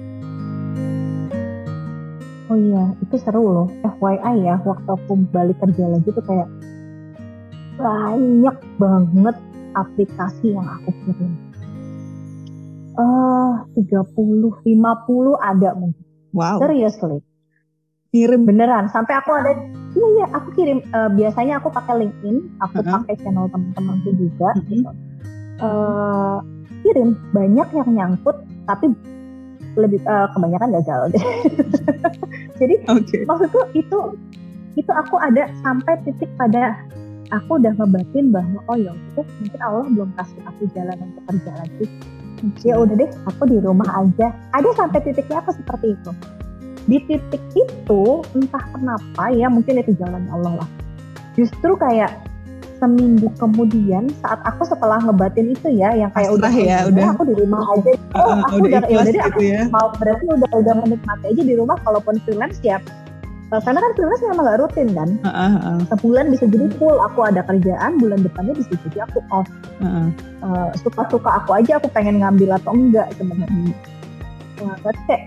Oh iya, itu seru loh. FYI ya, waktu aku balik kerja lagi tuh kayak banyak banget aplikasi yang aku kirim uh, 30, 50 ada mungkin. Wow. Seriously. Kirim beneran sampai aku ada iya iya aku kirim uh, biasanya aku pakai LinkedIn, aku uh -huh. pakai channel teman-temanku juga uh -huh. gitu. Uh, kirim banyak yang nyangkut tapi lebih uh, kebanyakan gagal. Jadi okay. maksudku itu itu aku ada sampai titik pada aku udah ngebatin bahwa oh ya mungkin Allah belum kasih aku jalan untuk kerja lagi ya udah deh aku di rumah aja. Ada sampai titiknya apa seperti itu? Di titik itu entah kenapa ya mungkin itu jalan Allah lah. Justru kayak seminggu kemudian saat aku setelah ngebatin itu ya yang kayak Asrah udah ya udah aku di rumah aja. Oh uh, aku udah, udah ya udah deh aku ya. mau berarti udah udah menikmati aja di rumah kalaupun freelance ya karena kan freelance memang gak rutin kan? Uh, uh, uh. sebulan bisa jadi full aku ada kerjaan bulan depannya bisa jadi aku off. Uh, uh. Uh, suka-suka aku aja aku pengen ngambil atau enggak sebenarnya nah, berarti kayak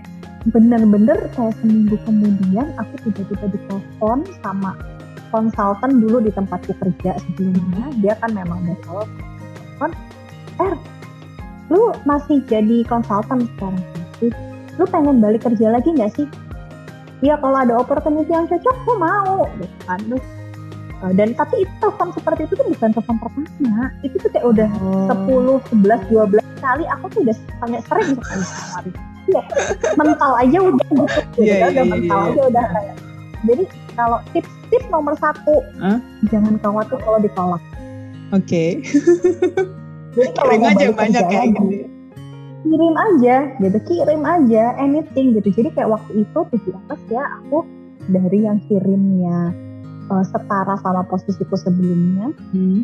bener-bener kayak seminggu kemudian aku tiba-tiba ditelepon sama konsultan dulu di tempatku kerja sebelumnya. Dia kan memang awal telepon er lu masih jadi konsultan sekarang? Lu pengen balik kerja lagi nggak sih ya kalau ada opportunity yang cocok gue mau gitu kan terus uh, dan tapi itu telepon seperti itu tuh bukan telepon pertama itu tuh kayak udah oh. 10, 11, 12 kali aku tuh udah sangat sering sekali iya mental aja udah gitu yeah, yeah, udah yeah, mental yeah. aja udah kayak jadi kalau tips-tips nomor satu huh? jangan khawatir kalau ditolak Oke. Jadi kalau aja banyak kayak gitu. Kirim aja gitu kirim aja anything gitu jadi kayak waktu itu 17 ya aku dari yang kirimnya eh, setara sama posisiku sebelumnya Hmm.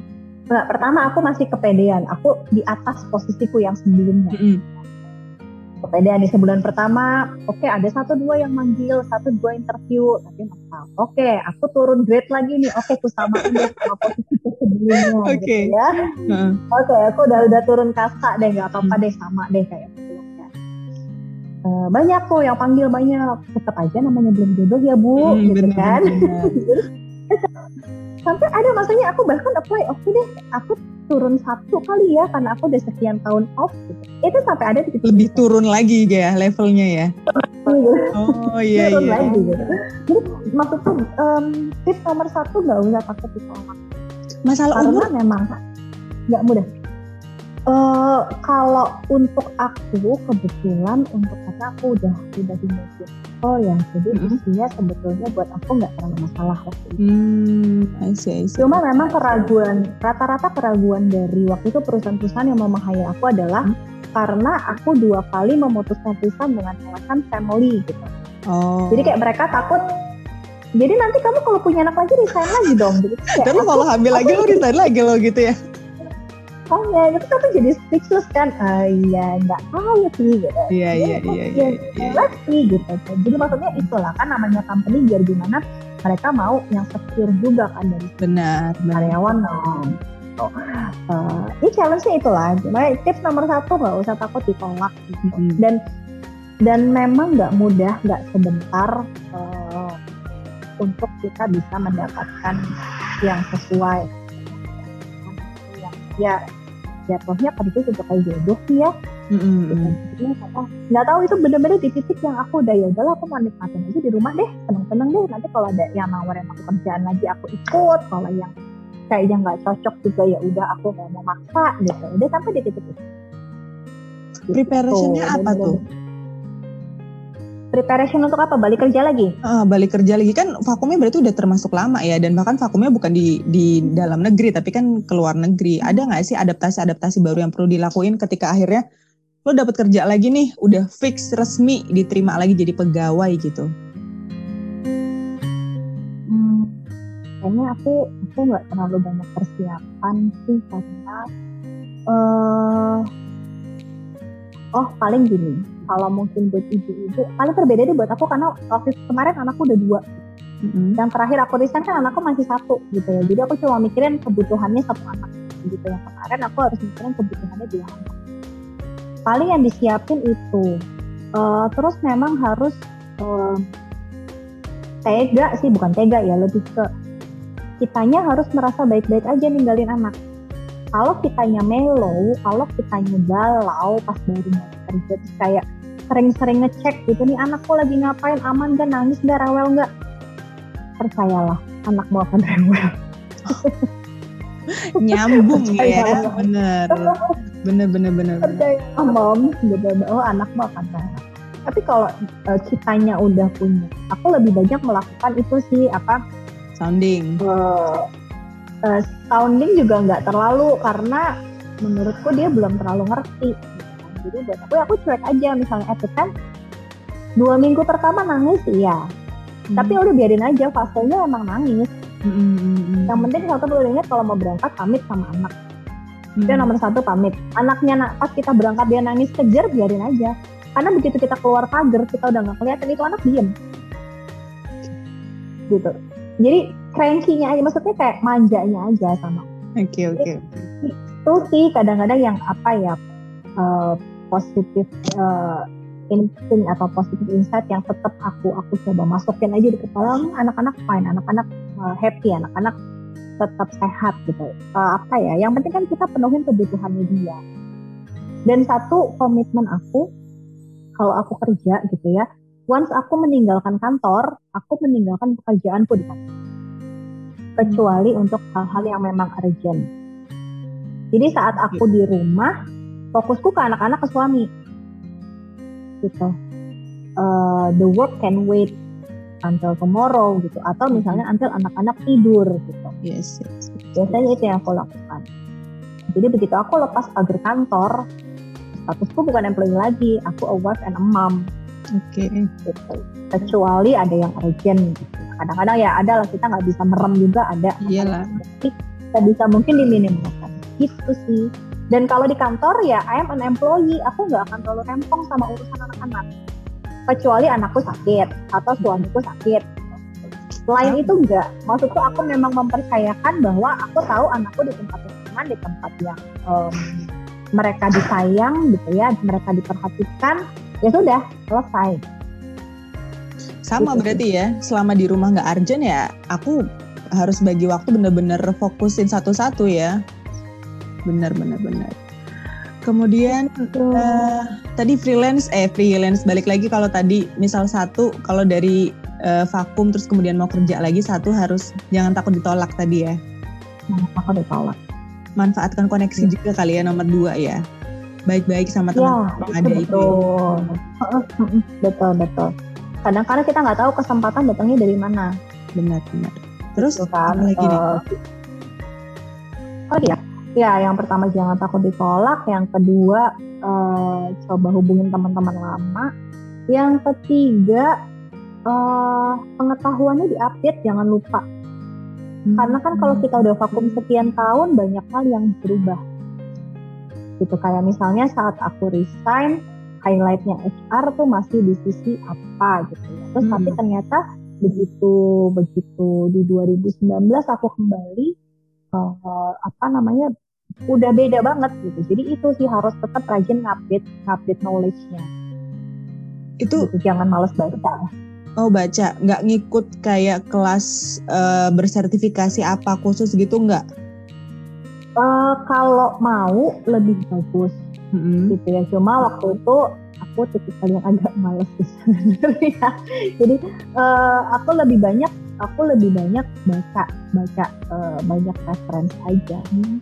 Nggak, pertama aku masih kepedean aku di atas posisiku yang sebelumnya Mm-mm. Kepedean di sebulan pertama oke ada satu dua yang manggil satu dua interview tapi masalah oke aku turun grade lagi nih oke aku samain deh sama posisiku sebelumnya Oke. gitu ya Heeh. Oke, aku udah udah turun kasta deh, nggak apa-apa deh sama deh kayak sebelumnya. Eh, banyak tuh yang panggil banyak, tetap aja namanya belum jodoh ya bu, Mm, gitu bener, kan. bener. Sampai ada masanya aku bahkan apply, oke deh, aku turun satu kali ya karena aku udah sekian tahun off. Gitu. Itu sampai ada titik Lebih turun lagi ya levelnya ya. Oh iya turun iya. lagi gitu. Jadi maksudku em, tips nomor satu nggak usah takut ditolak Masalah karena umur memang nggak mudah. Eh kalau untuk aku kebetulan untuk karena aku udah udah di oh ya jadi Mm-mm. usia sebetulnya buat aku nggak terlalu masalah waktu itu. Hmm, I see, I see. Cuma memang keraguan rata-rata keraguan dari waktu itu perusahaan-perusahaan yang mau meng-hire aku adalah Hmm. karena aku dua kali memutuskan resign dengan alasan family gitu. Oh. Jadi kayak mereka takut jadi nanti kamu kalau punya anak lagi resign lagi dong gitu. Kayak Tapi kalau hamil lagi lo resign lagi lo gitu ya. Oh ya, itu tapi jadi speechless kan? Ah iya, nggak tahu sih gitu. Iya iya iya ya, iya. iya. Let's see gitu. Jadi maksudnya itulah kan namanya company biar gimana mereka mau yang secure juga kan dari Benar, karyawan dong. So, eh, ini challenge-nya itulah. Makanya tips nomor satu nggak usah takut ditolak. Gitu. Mm-mm. Dan dan memang nggak mudah, nggak sebentar eh, untuk kita bisa mendapatkan yang sesuai. Yang ya jatuhnya kerja juga kayak jodoh sih ya. Gitu. mm. Jadi nggak tahu itu bener-bener di titik yang aku udah ya udahlah aku mau nikmatin aja di rumah deh seneng-seneng deh nanti kalau ada yang nawarin aku kerjaan lagi aku ikut kalau yang kayaknya nggak cocok juga ya udah aku nggak mau maksa gitu udah sampai di titik itu Gitu. Preparationnya Dan apa tuh? Preparation untuk apa balik kerja lagi Ah, balik kerja lagi kan vakumnya berarti udah termasuk lama ya dan bahkan vakumnya bukan di di dalam negeri tapi kan keluar negeri. Ada nggak sih adaptasi-adaptasi baru yang perlu dilakuin ketika akhirnya lo dapat kerja lagi nih, udah fix resmi diterima lagi jadi pegawai gitu. Hmm, kayaknya aku aku nggak terlalu banyak persiapan sih karena eh oh paling gini. Kalau mungkin buat ibu-ibu paling berbeda deh buat aku karena waktu kemarin anakku udah dua. Mm-mm. yang terakhir aku resign kan anakku masih satu gitu ya. Jadi aku cuma mikirin kebutuhannya satu anak gitu. Yang kemarin aku harus mikirin kebutuhannya dua anak. Paling yang disiapin itu Eh, terus memang harus eh, tega sih. Bukan tega ya lebih ke kitanya harus merasa baik-baik aja ninggalin anak kalau kitanya melo kalau kitanya galau pas baru mau kerja terus kayak sering-sering ngecek gitu nih anakku lagi ngapain aman gak nangis gak rewel gak percayalah anakmu akan rewel Nyambung ya, bener. Bener bener bener. bener. percaya mom gitu oh anakmu akan rewel tapi kalau eh, kitanya udah punya aku lebih banyak melakukan itu sih apa Sounding. eh, eh, sounding juga nggak terlalu karena menurutku dia belum terlalu ngerti. Jadi buat aku ya aku cuek aja. Misalnya eh kan dua minggu pertama nangis iya. Tapi udah biarin aja fasenya emang nangis. Mm-mm, mm-mm. yang penting satu perlu ingat kalau mau berangkat pamit sama anak. Itu Mm. nomor satu pamit. Anaknya na- pas kita berangkat dia nangis kejar biarin aja. Karena begitu kita keluar pagar kita udah nggak kelihatan itu anak diem. Gitu. Jadi cranky-nya aja maksudnya kayak manjanya aja sama. Oke oke. itu sih kadang-kadang yang apa ya eh, positif eh, insting atau positif insight yang tetap aku aku coba masukin aja di kepala "Hmm, anak-anak fine anak-anak eh, happy anak-anak tetap sehat gitu. Eh, apa ya yang penting kan kita penuhin kebutuhannya dia. Dan satu komitmen aku kalau aku kerja gitu ya once aku meninggalkan kantor aku meninggalkan pekerjaanku di kantor kecuali untuk hal-hal yang memang urgent jadi saat aku di rumah, fokusku ke anak-anak ke suami. Gitu. Eh, the work can wait until tomorrow gitu. Atau misalnya until anak-anak tidur gitu. Yes yes. Biasanya itu yang aku lakukan. Jadi begitu aku lepas pagar kantor, statusku bukan employee lagi, aku a wife and a mom. Oke. Okay. Gitu. Kecuali ada yang urgent gitu. Kadang-kadang ya ada lah kita nggak bisa merem juga ada. Iyalah. Kita bisa mungkin diminimalkan. Gitu sih. Dan kalau di kantor ya I am an employee, aku nggak akan terlalu rempong sama urusan anak-anak. Kecuali anakku sakit atau suamiku sakit. Selain itu enggak, maksudku aku memang mempercayakan bahwa aku tahu anakku di tempat yang aman, di tempat yang um, mereka disayang gitu ya, mereka diperhatikan, ya sudah selesai. Sama berarti ya, selama di rumah nggak urgent ya, aku harus bagi waktu bener-bener fokusin satu-satu ya. Bener bener bener. Kemudian uh, tadi freelance, eh freelance balik lagi kalau tadi misal satu, kalau dari uh, vakum terus kemudian mau kerja lagi satu harus jangan takut ditolak tadi ya. Jangan takut ditolak manfaatkan koneksi ya. juga kali ya nomor dua ya baik-baik sama teman ya, ada betul. itu betul betul kadang-kadang kita nggak tahu kesempatan datangnya dari mana. Benar benar. Terus kan, apa lagi uh, oh iya ya? Yang pertama jangan takut ditolak yang kedua uh, coba hubungin teman-teman lama yang ketiga uh, pengetahuannya diupdate jangan lupa. Hmm. Karena kan kalau kita udah vakum sekian tahun banyak hal yang berubah. Gitu kayak misalnya saat aku resign, highlightnya HR tuh masih di sisi apa gitu ya. Terus hmm. tapi ternyata begitu begitu di 2019 aku kembali uh, apa namanya udah beda banget gitu. Jadi itu sih harus tetap rajin ngupdate ngupdate knowledge-nya. Itu gitu, jangan males baca. Oh baca, nggak ngikut kayak kelas uh, bersertifikasi apa khusus gitu nggak? Uh, kalau mau lebih bagus, mm-hmm. gitu ya. Cuma waktu itu aku tipikal yang agak males sebenarnya. Jadi uh, aku lebih banyak, aku lebih banyak baca, baca uh, banyak reference aja. Hmm.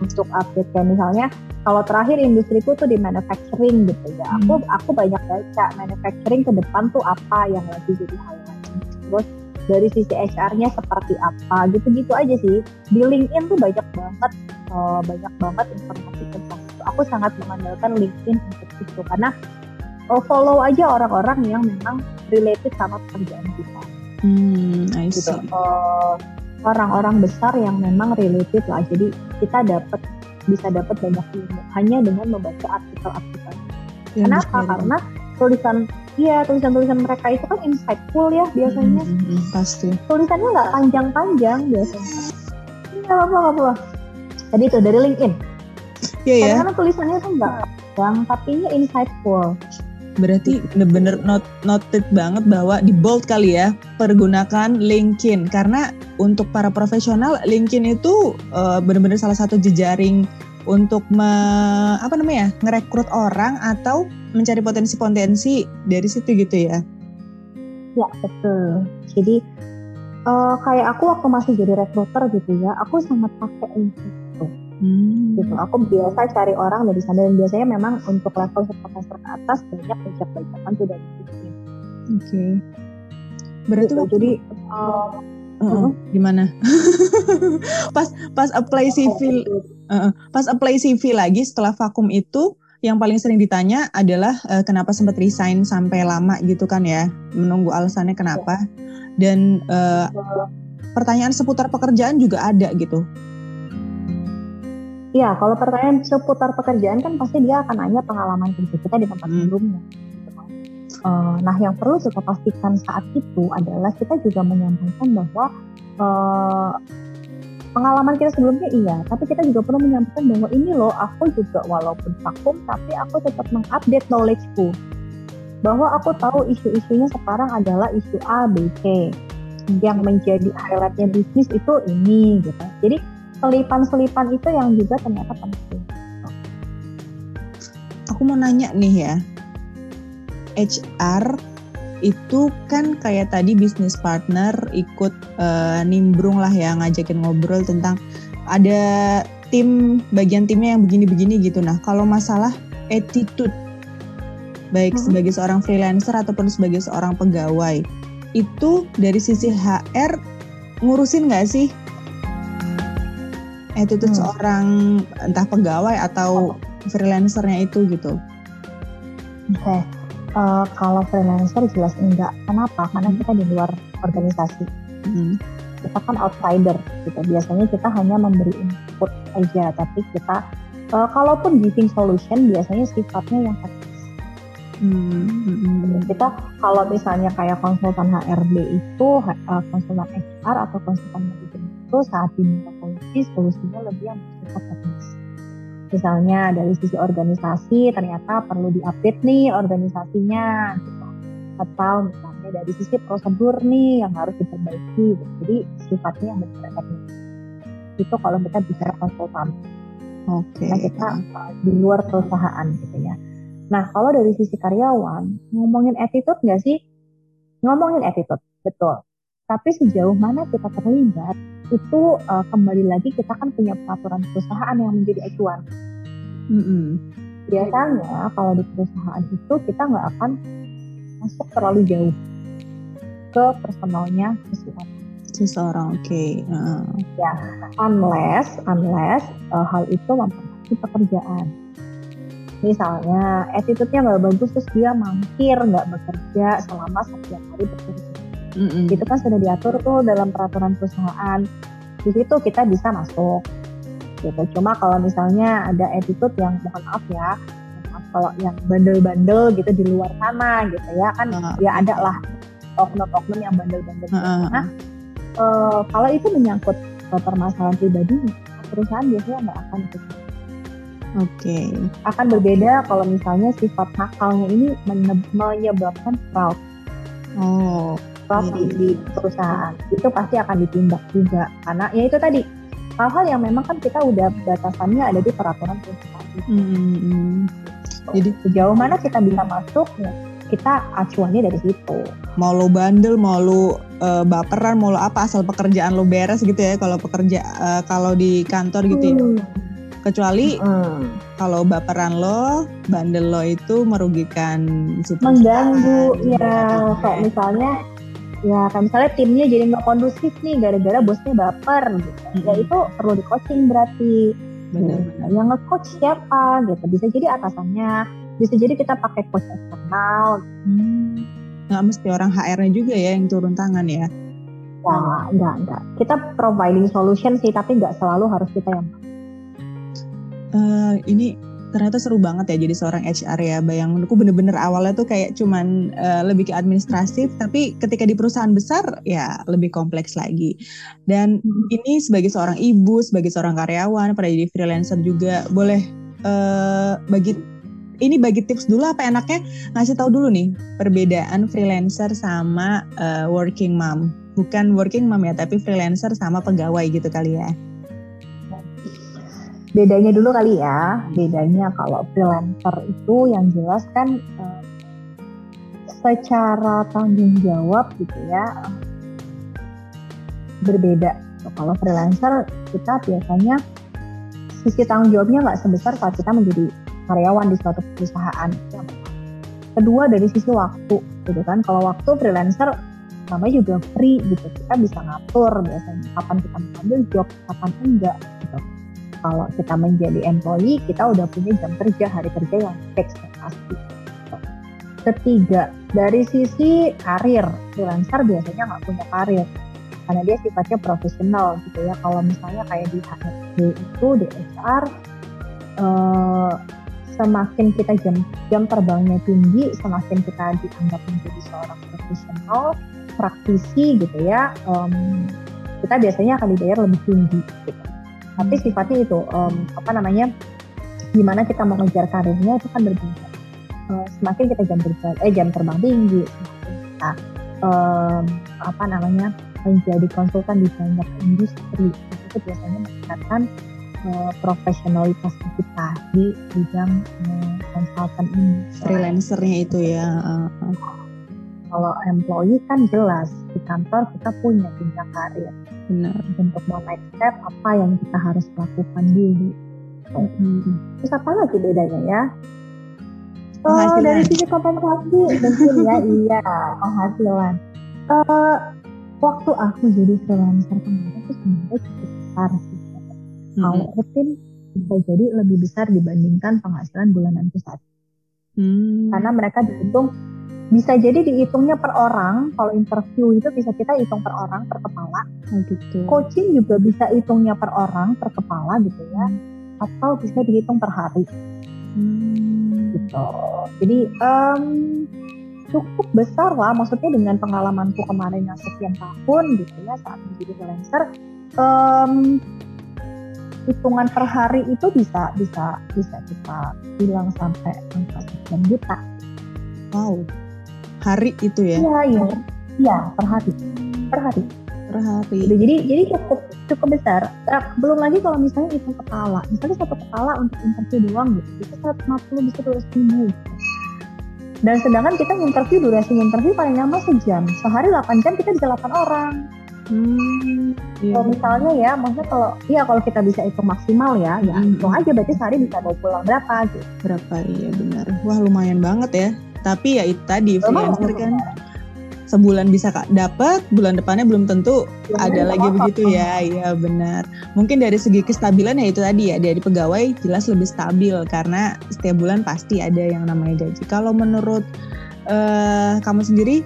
Untuk update kayak misalnya kalau terakhir industriku tuh di manufacturing gitu ya. Hmm. Aku aku banyak baca manufacturing ke depan tuh apa yang lagi jadi highlight. Terus dari sisi HR-nya seperti apa gitu-gitu aja sih. Di LinkedIn tuh banyak banget uh, banyak banget informasi tentang itu. Aku sangat mengandalkan LinkedIn untuk itu karena uh, follow aja orang-orang yang memang related sama pekerjaan kita. Hmm, I gitu. see. Gitu. Uh, orang-orang besar yang memang related lah. Jadi kita dapat bisa dapat banyak ilmu hanya dengan membaca artikel-artikel. Ya, Kenapa? Karena tulisan iya tulisan-tulisan mereka itu kan insightful ya biasanya. Hmm, hmm, pasti. Tulisannya nggak panjang-panjang biasanya. Iya apa apa. Tadi itu dari LinkedIn. Iya ya. Karena tulisannya tuh nggak panjang tapi insightful. Berarti bener-bener not, noted banget bahwa di bold kali ya pergunakan LinkedIn karena untuk para profesional LinkedIn itu uh, bener-bener salah satu jejaring untuk me, apa namanya ngerekrut orang atau mencari potensi-potensi dari situ gitu ya? Ya betul. Jadi uh, kayak aku waktu masih jadi rekruter gitu ya, aku sangat pakai LinkedIn Hmm. Gitu. Aku biasa cari orang dari sana dan biasanya memang untuk level supervisor ke atas banyak bajak-bajakan tuh dari LinkedIn. Oke. Okay. Berarti gitu. jadi uh, uh, gimana? pas pas apply CV uh, pas apply CV lagi setelah vakum itu yang paling sering ditanya adalah uh, kenapa sempat resign sampai lama gitu kan ya menunggu alasannya kenapa dan uh, pertanyaan seputar pekerjaan juga ada gitu Iya, kalau pertanyaan seputar pekerjaan kan pasti dia akan nanya pengalaman kerja kita di tempat hmm. sebelumnya. Uh, nah, yang perlu kita pastikan saat itu adalah kita juga menyampaikan bahwa uh, pengalaman kita sebelumnya iya, tapi kita juga perlu menyampaikan bahwa ini loh aku juga walaupun vakum tapi aku tetap mengupdate knowledgeku bahwa aku tahu isu-isunya sekarang adalah isu A, B, C yang menjadi highlightnya bisnis itu ini gitu. Jadi selipan-selipan itu yang juga ternyata penting. Aku mau nanya nih ya, HR itu kan kayak tadi bisnis partner ikut uh, nimbrung lah ya ngajakin ngobrol tentang ada tim bagian timnya yang begini-begini gitu. Nah kalau masalah attitude baik hmm. sebagai seorang freelancer ataupun sebagai seorang pegawai itu dari sisi HR ngurusin nggak sih attitude hmm. seorang entah pegawai atau freelancernya itu gitu? Oke, okay. uh, kalau freelancer jelas enggak. Kenapa? Karena hmm. kita di luar organisasi. Hmm. Kita kan outsider gitu. Biasanya kita hanya memberi input aja, tapi kita uh, kalaupun giving solution biasanya sifatnya yang Hmm, hmm. Kita kalau misalnya kayak konsultan HRD itu uh, konsultan HR atau konsultan manajemen itu saat diminta solusi solusinya lebih yang bersifat teknis. Misalnya dari sisi organisasi ternyata perlu diupdate nih organisasinya gitu. Atau misalnya dari sisi prosedur nih yang harus diperbaiki. Gitu. Jadi sifatnya yang bersifat teknis. Itu kalau kita bicara konsultan. Oke. Okay. Nah kita uh, di luar perusahaan gitu ya. Nah, kalau dari sisi karyawan, ngomongin attitude nggak sih? Ngomongin attitude, betul. Tapi sejauh mana kita terlibat, itu uh, kembali lagi kita kan punya peraturan perusahaan yang menjadi acuan. Mm -hmm. Biasanya kalau di perusahaan itu kita nggak akan masuk terlalu jauh ke personalnya seseorang. Seseorang, oke. Okay. Uh. Ya, unless, unless uh, hal itu mempengaruhi pekerjaan misalnya attitude-nya nggak bagus terus dia mangkir nggak bekerja selama sekian hari bekerja mm-hmm. itu kan sudah diatur tuh dalam peraturan perusahaan di situ kita bisa masuk gitu cuma kalau misalnya ada attitude yang mohon maaf ya maaf kalau yang bandel-bandel gitu di luar sana gitu ya kan uh. ya ada lah oknum-oknum yang bandel-bandel uh. nah uh, kalau itu menyangkut permasalahan pribadi perusahaan biasanya nggak akan ikut Oke. Okay. Akan berbeda kalau misalnya sifat nakalnya ini menyebabkan fraud. Oh. Fraud di, di perusahaan itu pasti akan ditindak juga karena ya itu tadi hal-hal yang memang kan kita udah batasannya ada di peraturan perusahaan. Hmm. Jadi sejauh mana kita bisa masuk ya kita acuannya dari situ. Mau lo bandel, mau lo uh, baperan, mau lo apa asal pekerjaan lo beres gitu ya kalau pekerja uh, kalau di kantor gitu ya. Hmm kecuali hmm. kalau baperan lo bandel lo itu merugikan mengganggu ya kayak misalnya ya kayak misalnya timnya jadi nggak kondusif nih gara-gara bosnya baper gitu. Hmm. ya itu perlu di coaching berarti. Benar, ya, yang nge-coach siapa gitu. Bisa jadi atasannya bisa jadi kita pakai coach eksternal. Hmm. nggak mesti orang HR-nya juga ya yang turun tangan ya? Ya, enggak, enggak. Kita providing solution sih, tapi enggak selalu harus kita yang uh, ini ternyata seru banget ya jadi seorang HR ya. Bayanganku bener-bener awalnya tuh kayak cuman uh, lebih ke administratif, tapi ketika di perusahaan besar ya lebih kompleks lagi. Dan hmm. ini sebagai seorang ibu, sebagai seorang karyawan, pada jadi freelancer juga boleh uh, bagi ini bagi tips dulu apa enaknya ngasih tahu dulu nih perbedaan freelancer sama uh, working mom. Bukan working mom ya, tapi freelancer sama pegawai gitu kali ya bedanya dulu kali ya. Bedanya kalau freelancer itu yang jelas kan uh, secara tanggung jawab gitu ya berbeda. Kalau freelancer kita biasanya sisi tanggung jawabnya nggak sebesar saat kita menjadi karyawan di suatu perusahaan. Kedua dari sisi waktu gitu kan. Kalau waktu freelancer namanya juga free gitu. Kita bisa ngatur biasanya kapan kita mengambil job kapan enggak gitu kalau kita menjadi employee kita udah punya jam kerja hari kerja yang fix pasti. Ketiga dari sisi karir freelancer biasanya nggak punya karir karena dia sifatnya profesional gitu ya. Kalau misalnya kayak di HRD itu di HR eh, semakin kita jam jam terbangnya tinggi semakin kita dianggap menjadi seorang profesional praktisi gitu ya um, kita biasanya akan dibayar lebih tinggi gitu tapi sifatnya itu um, apa namanya gimana kita mau ngejar karirnya itu kan berbeda. Uh, semakin kita jam terbang eh jam terbang tinggi semakin kita um, apa namanya menjadi konsultan di banyak industri itu biasanya meningkatkan uh, profesionalitas kita di bidang uh, konsultan ini. Freelancernya itu ya uh, uh. Kalau employee kan jelas di kantor kita punya jenjang karir. Benar. Untuk mau next step apa yang kita harus lakukan dulu? Hmm. terus apa lagi bedanya ya? Oh dari sisi kompensasi mungkin ya iya penghasilan. Uh, waktu aku jadi freelancer kemarin itu sebenarnya cukup besar sih. Mau rutin bisa jadi lebih besar dibandingkan penghasilan bulanan saat hmm. karena mereka dihitung bisa jadi dihitungnya per orang kalau interview itu bisa kita hitung per orang per kepala oh, gitu. coaching juga bisa hitungnya per orang per kepala gitu ya hmm. atau bisa dihitung per hari hmm. gitu jadi um, cukup besar lah maksudnya dengan pengalamanku kemarin yang sekian tahun gitu ya saat menjadi freelancer um, hitungan per hari itu bisa bisa bisa kita bilang sampai angka sekian juta. Wow, hari itu ya? Iya iya, iya per hari, per hari. Per hari. Jadi jadi cukup cukup besar. Belum lagi kalau misalnya hitung kepala, misalnya satu kepala untuk interview doang gitu, itu 150 bisa 200 ribu. Dan sedangkan kita interview durasi interview paling lama sejam. Sehari 8 jam kita bisa 8 orang. Hmm, iya. Kalau misalnya ya, maksudnya kalau iya kalau kita bisa hitung maksimal ya, ya hmm. hitung aja berarti sehari bisa bawa pulang berapa gitu. Berapa iya benar. Wah lumayan banget ya. Tapi ya itu tadi freelancer kan sebulan bisa kak dapat, bulan depannya belum tentu ya, ada lagi apa, begitu ya. Iya benar. Mungkin dari segi kestabilan ya itu tadi ya dari pegawai jelas lebih stabil karena setiap bulan pasti ada yang namanya gaji. Kalau menurut uh, kamu sendiri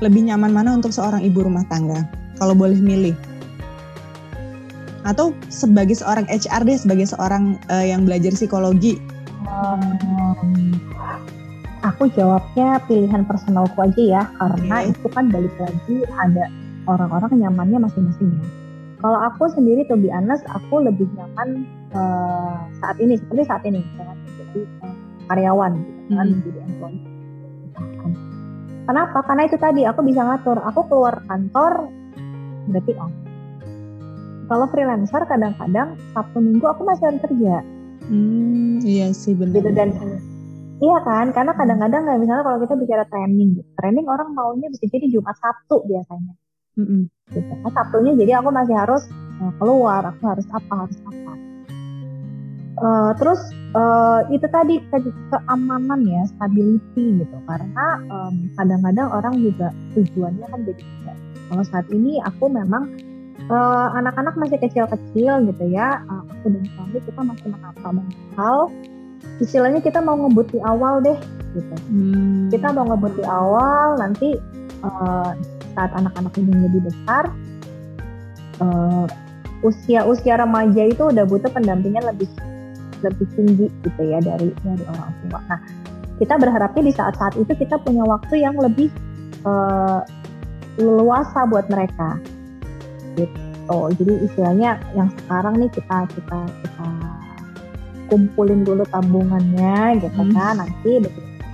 lebih nyaman mana untuk seorang ibu rumah tangga? kalau boleh milih? Atau sebagai seorang HR deh, sebagai seorang uh, yang belajar psikologi? Um, aku jawabnya pilihan personalku aja ya, karena okay. itu kan balik lagi ada orang-orang nyamannya masing-masing ya. Kalau aku sendiri tuh be honest, aku lebih nyaman uh, saat ini seperti saat ini dengan menjadi uh, karyawan, gitu, kan, hmm. menjadi employee. Kenapa? Karena itu tadi aku bisa ngatur. Aku keluar kantor berarti off. Kalau freelancer kadang-kadang Sabtu Minggu aku masih harus kerja. Hmm, iya sih benar. Gitu, dan iya kan, karena kadang-kadang kayak misalnya kalau kita bicara training, training orang maunya bisa jadi Jumat Sabtu biasanya. Mm -hmm. Gitu. Nah, Sabtunya jadi aku masih harus uh, keluar, aku harus apa, harus apa. Uh, terus uh, itu tadi ke keamanan ya, stability gitu. Karena kadang-kadang um, orang juga tujuannya kan jadi kalau saat ini aku memang uh, anak-anak masih kecil-kecil gitu ya. Uh, aku dan suami kita masih menata hal. Istilahnya kita mau ngebut di awal deh gitu. Hmm. Kita mau ngebut di awal nanti uh, saat anak-anak ini lebih besar uh, usia-usia remaja itu udah butuh pendampingan lebih lebih tinggi gitu ya dari dari orang tua. Nah, kita berharapnya di saat-saat itu kita punya waktu yang lebih uh, leluasa buat mereka gitu jadi istilahnya yang sekarang nih kita kita kita kumpulin dulu tabungannya gitu hmm. kan. Nanti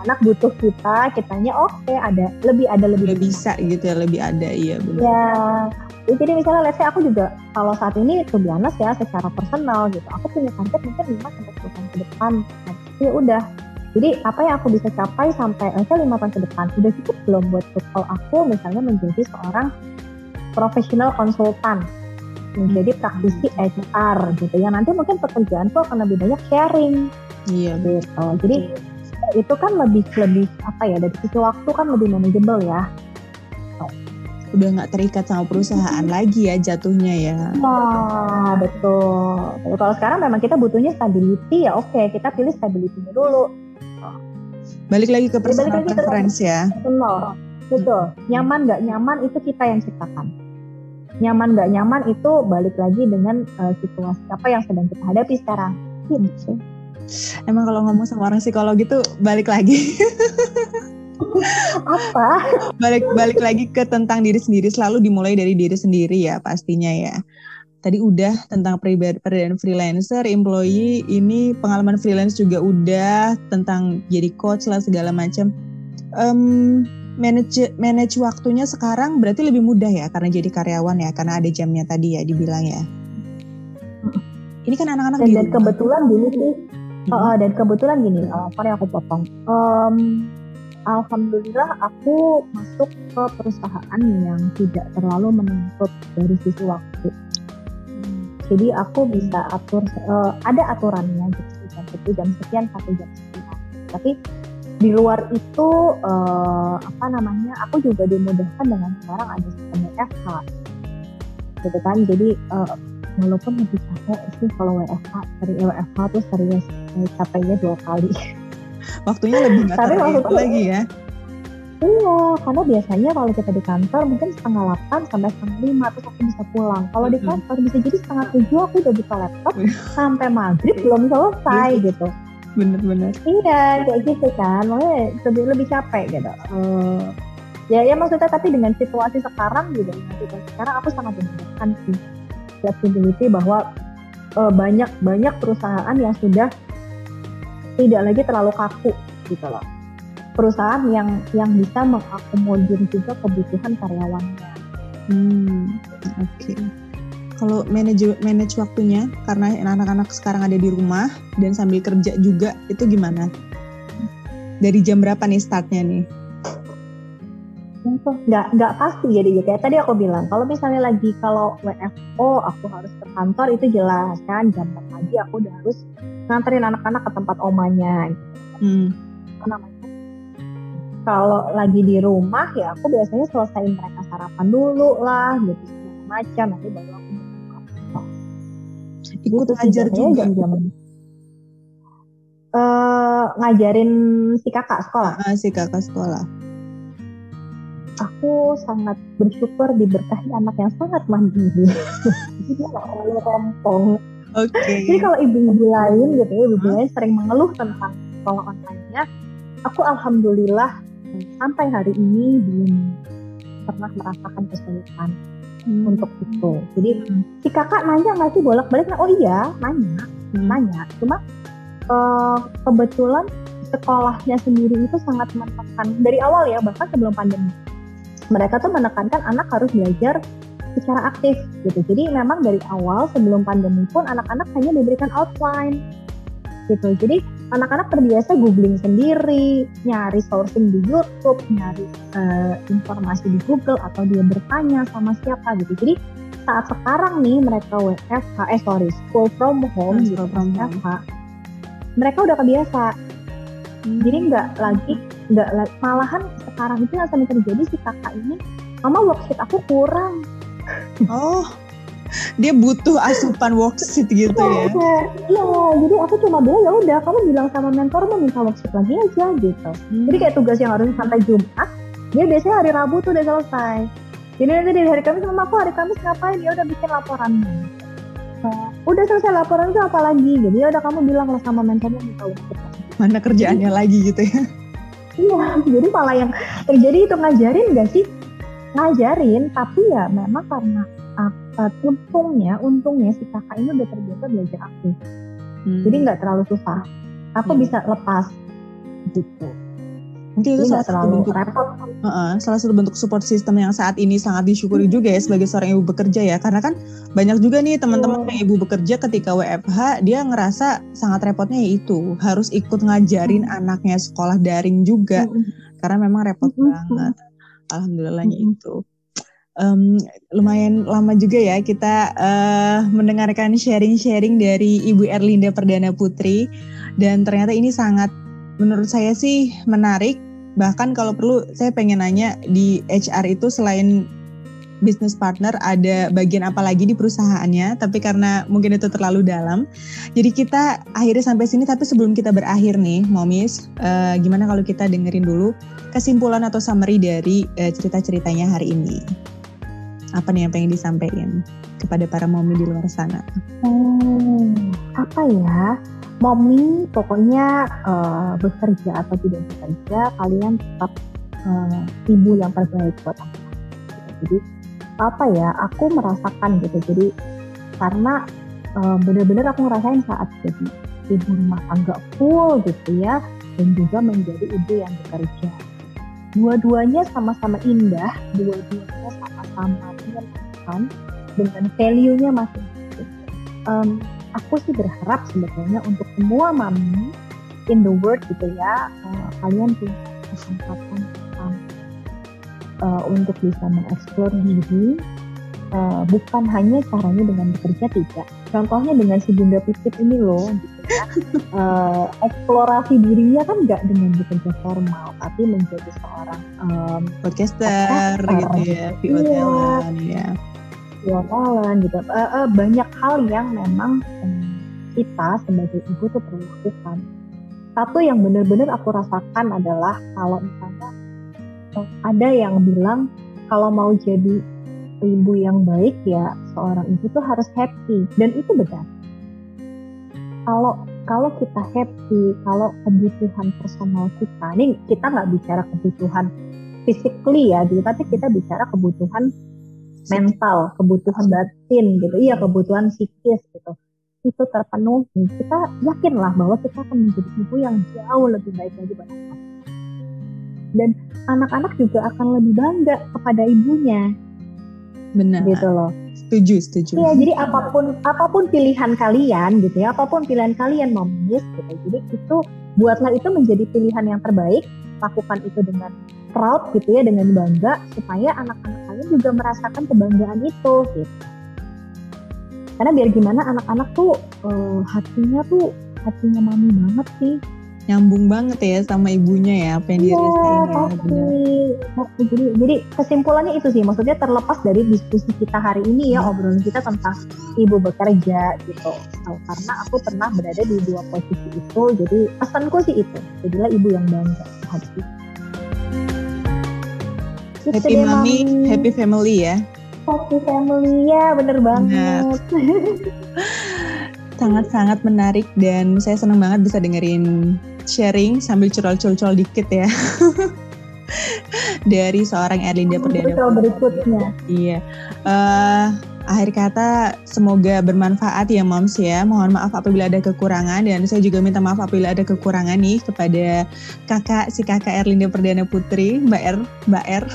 anak butuh kita kitanya oke okay, ada lebih ada lebih, lebih bisa gitu ya lebih ada iya benar ya jadi misalnya let's say aku juga kalau saat ini tuh biasa ya secara personal gitu aku punya target mungkin 5 sampai 10 tahun ke depan. Nah, ya udah. Jadi apa yang aku bisa capai sampai misalnya lima tahun ke depan udah cukup belum buat kalau aku misalnya menjadi seorang profesional konsultan menjadi hmm. praktisi HR gitu ya nanti mungkin pekerjaanku akan lebih banyak sharing iya gitu jadi itu kan lebih lebih apa ya dari sisi waktu kan lebih manageable ya udah nggak terikat sama perusahaan hmm. lagi ya jatuhnya ya. Nah, betul. Kalau sekarang memang kita butuhnya stability ya oke, kita pilih stability-nya dulu. Balik lagi ke personal lagi preference ya. Betul. Betul. Nyaman nggak nyaman itu kita yang ciptakan. Nyaman nggak nyaman itu balik lagi dengan uh, situasi apa yang sedang kita hadapi sekarang. Gitu. Emang kalau ngomong sama orang psikolog itu balik lagi. apa? Balik balik lagi ke tentang diri sendiri selalu dimulai dari diri sendiri ya pastinya ya tadi udah tentang perbedaan freelancer, employee, ini pengalaman freelance juga udah tentang jadi coach lah segala macam. Um, manage manage waktunya sekarang berarti lebih mudah ya karena jadi karyawan ya karena ada jamnya tadi ya dibilang ya. Ini kan anak-anak dan, dan kebetulan gini sih. Hmm. Uh, dan kebetulan gini, uh, sorry aku potong. Um, Alhamdulillah aku masuk ke perusahaan yang tidak terlalu menuntut dari sisi waktu jadi aku bisa atur uh, ada aturannya gitu jam sekian satu jam sekian tapi di luar itu uh, apa namanya aku juga dimudahkan dengan sekarang ada sistem FH gitu kan jadi uh, walaupun lebih capek sih kalau WFH dari WFH tuh serius eh, capeknya dua kali. Waktunya lebih nggak terlalu lagi ya? Iya, karena biasanya kalau kita di kantor mungkin setengah delapan sampai setengah lima terus aku bisa pulang. Kalau di kantor bisa jadi setengah tujuh aku udah buka laptop sampai maghrib belum selesai gitu. Bener-bener. Iya, kayak gitu kan. Makanya lebih lebih capek gitu. Uh, ya ya maksudnya tapi dengan situasi sekarang juga situasi sekarang aku sangat membutuhkan sih flexibility bahwa uh, banyak banyak perusahaan yang sudah tidak lagi terlalu kaku gitu loh perusahaan yang yang bisa mengakomodir juga kebutuhan karyawannya. Hmm, oke. Okay. Kalau manage manage waktunya karena anak-anak sekarang ada di rumah dan sambil kerja juga itu gimana? Dari jam berapa nih startnya nih? nggak nggak pasti jadi kayak tadi aku bilang kalau misalnya lagi kalau WFO aku harus ke kantor itu jelas kan jam pagi aku udah harus nganterin anak-anak ke tempat omanya gitu. Hmm. Apa namanya kalau lagi di rumah ya aku biasanya selesaiin mereka sarapan dulu lah gitu segala macam nanti baru aku ikut gitu ngajar juga. jam-jam uh, ngajarin si kakak sekolah? Uh, si kakak sekolah. Aku sangat bersyukur diberkahi anak yang sangat mandiri. Jadi dia nggak terlalu rempong Oke. Okay. Jadi kalau ibu-ibu lain gitu ya, ibu-ibu lain sering mengeluh tentang sekolah online-nya, aku alhamdulillah sampai hari ini belum pernah merasakan kesulitan hmm. untuk itu. Jadi hmm. si kakak nanya nggak sih bolak-balik? Oh iya, nanya, hmm. nanya. Cuma uh, kebetulan sekolahnya sendiri itu sangat menekan dari awal ya, bahkan sebelum pandemi. Mereka tuh menekankan anak harus belajar secara aktif gitu. Jadi memang dari awal sebelum pandemi pun anak-anak hanya diberikan outline gitu. Jadi anak-anak terbiasa googling sendiri, nyari sourcing di YouTube, nyari uh, informasi di Google atau dia bertanya sama siapa gitu. Jadi saat sekarang nih mereka WFH, eh sorry, school from home, gitu, from WFH, mereka udah kebiasa. Hmm. Jadi nggak lagi, nggak malahan sekarang itu yang sampai terjadi si kakak ini, mama worksheet aku kurang. Oh, dia butuh asupan worksheet gitu ya. Iya jadi aku cuma bilang ya udah kamu bilang sama mentor mau minta worksheet lagi aja gitu. Hmm. jadi kayak tugas yang harus sampai Jumat dia biasanya hari Rabu tuh udah selesai. Jadi nanti dari hari Kamis sama aku hari Kamis ngapain? Ya udah bikin laporan. Nah, udah selesai laporan itu apa lagi? Jadi ya udah kamu bilang lah sama mentornya minta worksheet mana kerjaannya lagi gitu ya. Iya jadi malah yang terjadi itu ngajarin gak sih? Ngajarin tapi ya memang karena uh, untungnya untungnya si kakak ini udah terbiasa belajar aktif hmm. jadi nggak terlalu susah aku hmm. bisa lepas gitu mungkin itu salah satu bentuk Uh, uh, salah satu bentuk support system yang saat ini sangat disyukuri hmm. juga ya sebagai seorang ibu bekerja ya karena kan banyak juga nih teman-teman yang ibu bekerja ketika WFH dia ngerasa sangat repotnya yaitu harus ikut ngajarin hmm. anaknya sekolah daring juga hmm. karena memang repot hmm. banget alhamdulillahnya hmm. itu um, lumayan lama juga ya kita uh, mendengarkan sharing-sharing dari Ibu Erlinda Perdana Putri. Dan ternyata ini sangat menurut saya sih menarik. Bahkan kalau perlu saya pengen nanya di HR itu selain business partner ada bagian apa lagi di perusahaannya? Tapi karena mungkin itu terlalu dalam. Jadi kita akhirnya sampai sini tapi sebelum kita berakhir nih momis uh, gimana kalau kita dengerin dulu kesimpulan atau summary dari uh, cerita-ceritanya hari ini apa nih yang pengen disampaikan kepada para mommy di luar sana? Hmm, apa ya? Mommy pokoknya uh, bekerja atau tidak bekerja, kalian tetap uh, ibu yang terbaik buat aku. Jadi apa ya? Aku merasakan gitu. Jadi karena uh, benar-benar aku ngerasain saat jadi ibu rumah tangga full gitu ya, dan juga menjadi ibu yang bekerja. Dua-duanya sama-sama indah, dua-duanya sama-sama menyenangkan dengan value-nya masing-masing. Um, aku sih berharap sebetulnya untuk semua mami in the world gitu ya, uh, kalian punya kesempatan uh, untuk bisa mengeksplor diri, uh, bukan hanya caranya dengan bekerja tidak. Contohnya dengan si Bunda Pipit ini loh, gitu ya. Uh, eksplorasi dirinya kan nggak dengan bekerja formal, tapi menjadi seorang um, podcaster gitu ya, VO iya. ya. jualan gitu uh, uh, banyak hal yang memang um, kita sebagai ibu tuh perlu lakukan satu yang benar-benar aku rasakan adalah kalau misalnya ada yang bilang kalau mau jadi ibu yang baik ya seorang ibu tuh harus happy dan itu benar kalau kalau kita happy kalau kebutuhan personal kita ini kita nggak bicara kebutuhan physically ya gitu tapi kita bicara kebutuhan mental kebutuhan batin gitu. Iya kebutuhan psikis gitu. Itu terpenuhi. Kita yakinlah bahwa kita akan menjadi ibu yang jauh lebih baik lagi buat anak. Dan anak-anak juga akan lebih bangga kepada ibunya. Benar. Gitu loh. Setuju, setuju. Iya, jadi apa pun apa pun pilihan kalian gitu ya, apa pun pilihan kalian mau gitu. Jadi itu buatlah itu menjadi pilihan yang terbaik, lakukan itu dengan proud gitu ya, dengan bangga supaya anak-anak kalian juga merasakan kebanggaan itu gitu. Karena biar gimana anak-anak tuh uh, hatinya tuh hatinya mami banget sih nyambung banget ya sama ibunya ya apa yang dia rasain ya jadi jadi kesimpulannya itu sih maksudnya terlepas dari diskusi kita hari ini ya hmm. obrolan kita tentang ibu bekerja gitu. Oh, karena aku pernah berada di dua posisi itu jadi pesanku sih itu jadilah ibu yang bangga hati happy mami happy family ya. Happy family ya bener banget. Sangat-sangat menarik dan saya senang banget bisa dengerin sharing sambil curol-curol dikit ya. dari seorang Erlinda Perdana. berikutnya. Iya. Uh, akhir kata semoga bermanfaat ya moms ya. Mohon maaf apabila ada kekurangan dan saya juga minta maaf apabila ada kekurangan nih kepada kakak si kakak Erlinda Perdana Putri, Mbak R, Mbak R.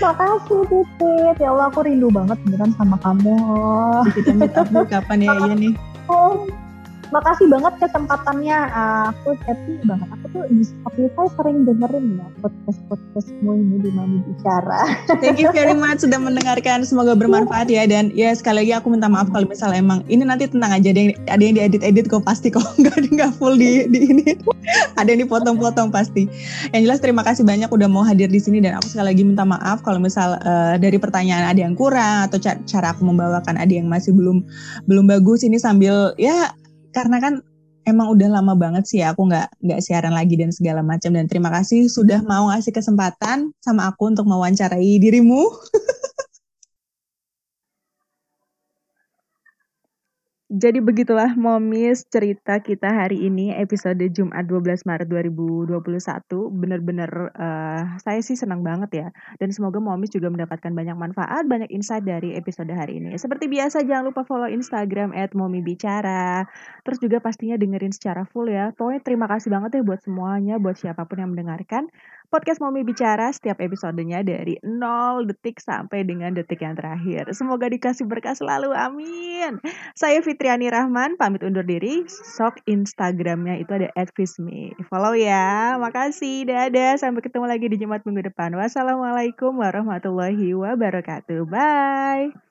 Makasih Titit, ya Allah aku rindu banget beneran sama kamu. Kita meet up kapan ya, iya nih. Oh, makasih banget kesempatannya aku happy banget. Aku tuh di Spotify sering dengerin ya podcast podcastmu ini di mana bicara. Thank you very much sudah mendengarkan. Semoga bermanfaat ya. Dan ya sekali lagi aku minta maaf kalau misalnya emang ini nanti tenang aja. Ada yang ada yang diedit edit kok pasti kok nggak nggak full di di ini. Ada yang dipotong-potong pasti. Yang jelas terima kasih banyak udah mau hadir di sini. Dan aku sekali lagi minta maaf kalau misal uh, dari pertanyaan ada yang kurang atau cara, cara aku membawakan ada yang masih belum belum bagus. Ini sambil ya karena kan emang udah lama banget sih ya aku nggak nggak siaran lagi dan segala macam dan terima kasih sudah mau ngasih kesempatan sama aku untuk mewawancarai dirimu. Jadi begitulah momis cerita kita hari ini episode Jumat 12 Maret 2021. Bener-bener uh, saya sih senang banget ya. Dan semoga momis juga mendapatkan banyak manfaat, banyak insight dari episode hari ini. Seperti biasa jangan lupa follow Instagram at momibicara. Terus juga pastinya dengerin secara full ya. Pokoknya terima kasih banget ya buat semuanya, buat siapa pun yang mendengarkan podcast Momi Bicara setiap episodenya dari 0 detik sampai dengan detik yang terakhir. Semoga dikasih berkah selalu, amin. Saya Fitriani Rahman, pamit undur diri. Sok Instagramnya itu ada @fisme. Follow ya, makasih, dadah. Sampai ketemu lagi di Jumat minggu depan. Wassalamualaikum warahmatullahi wabarakatuh. Bye.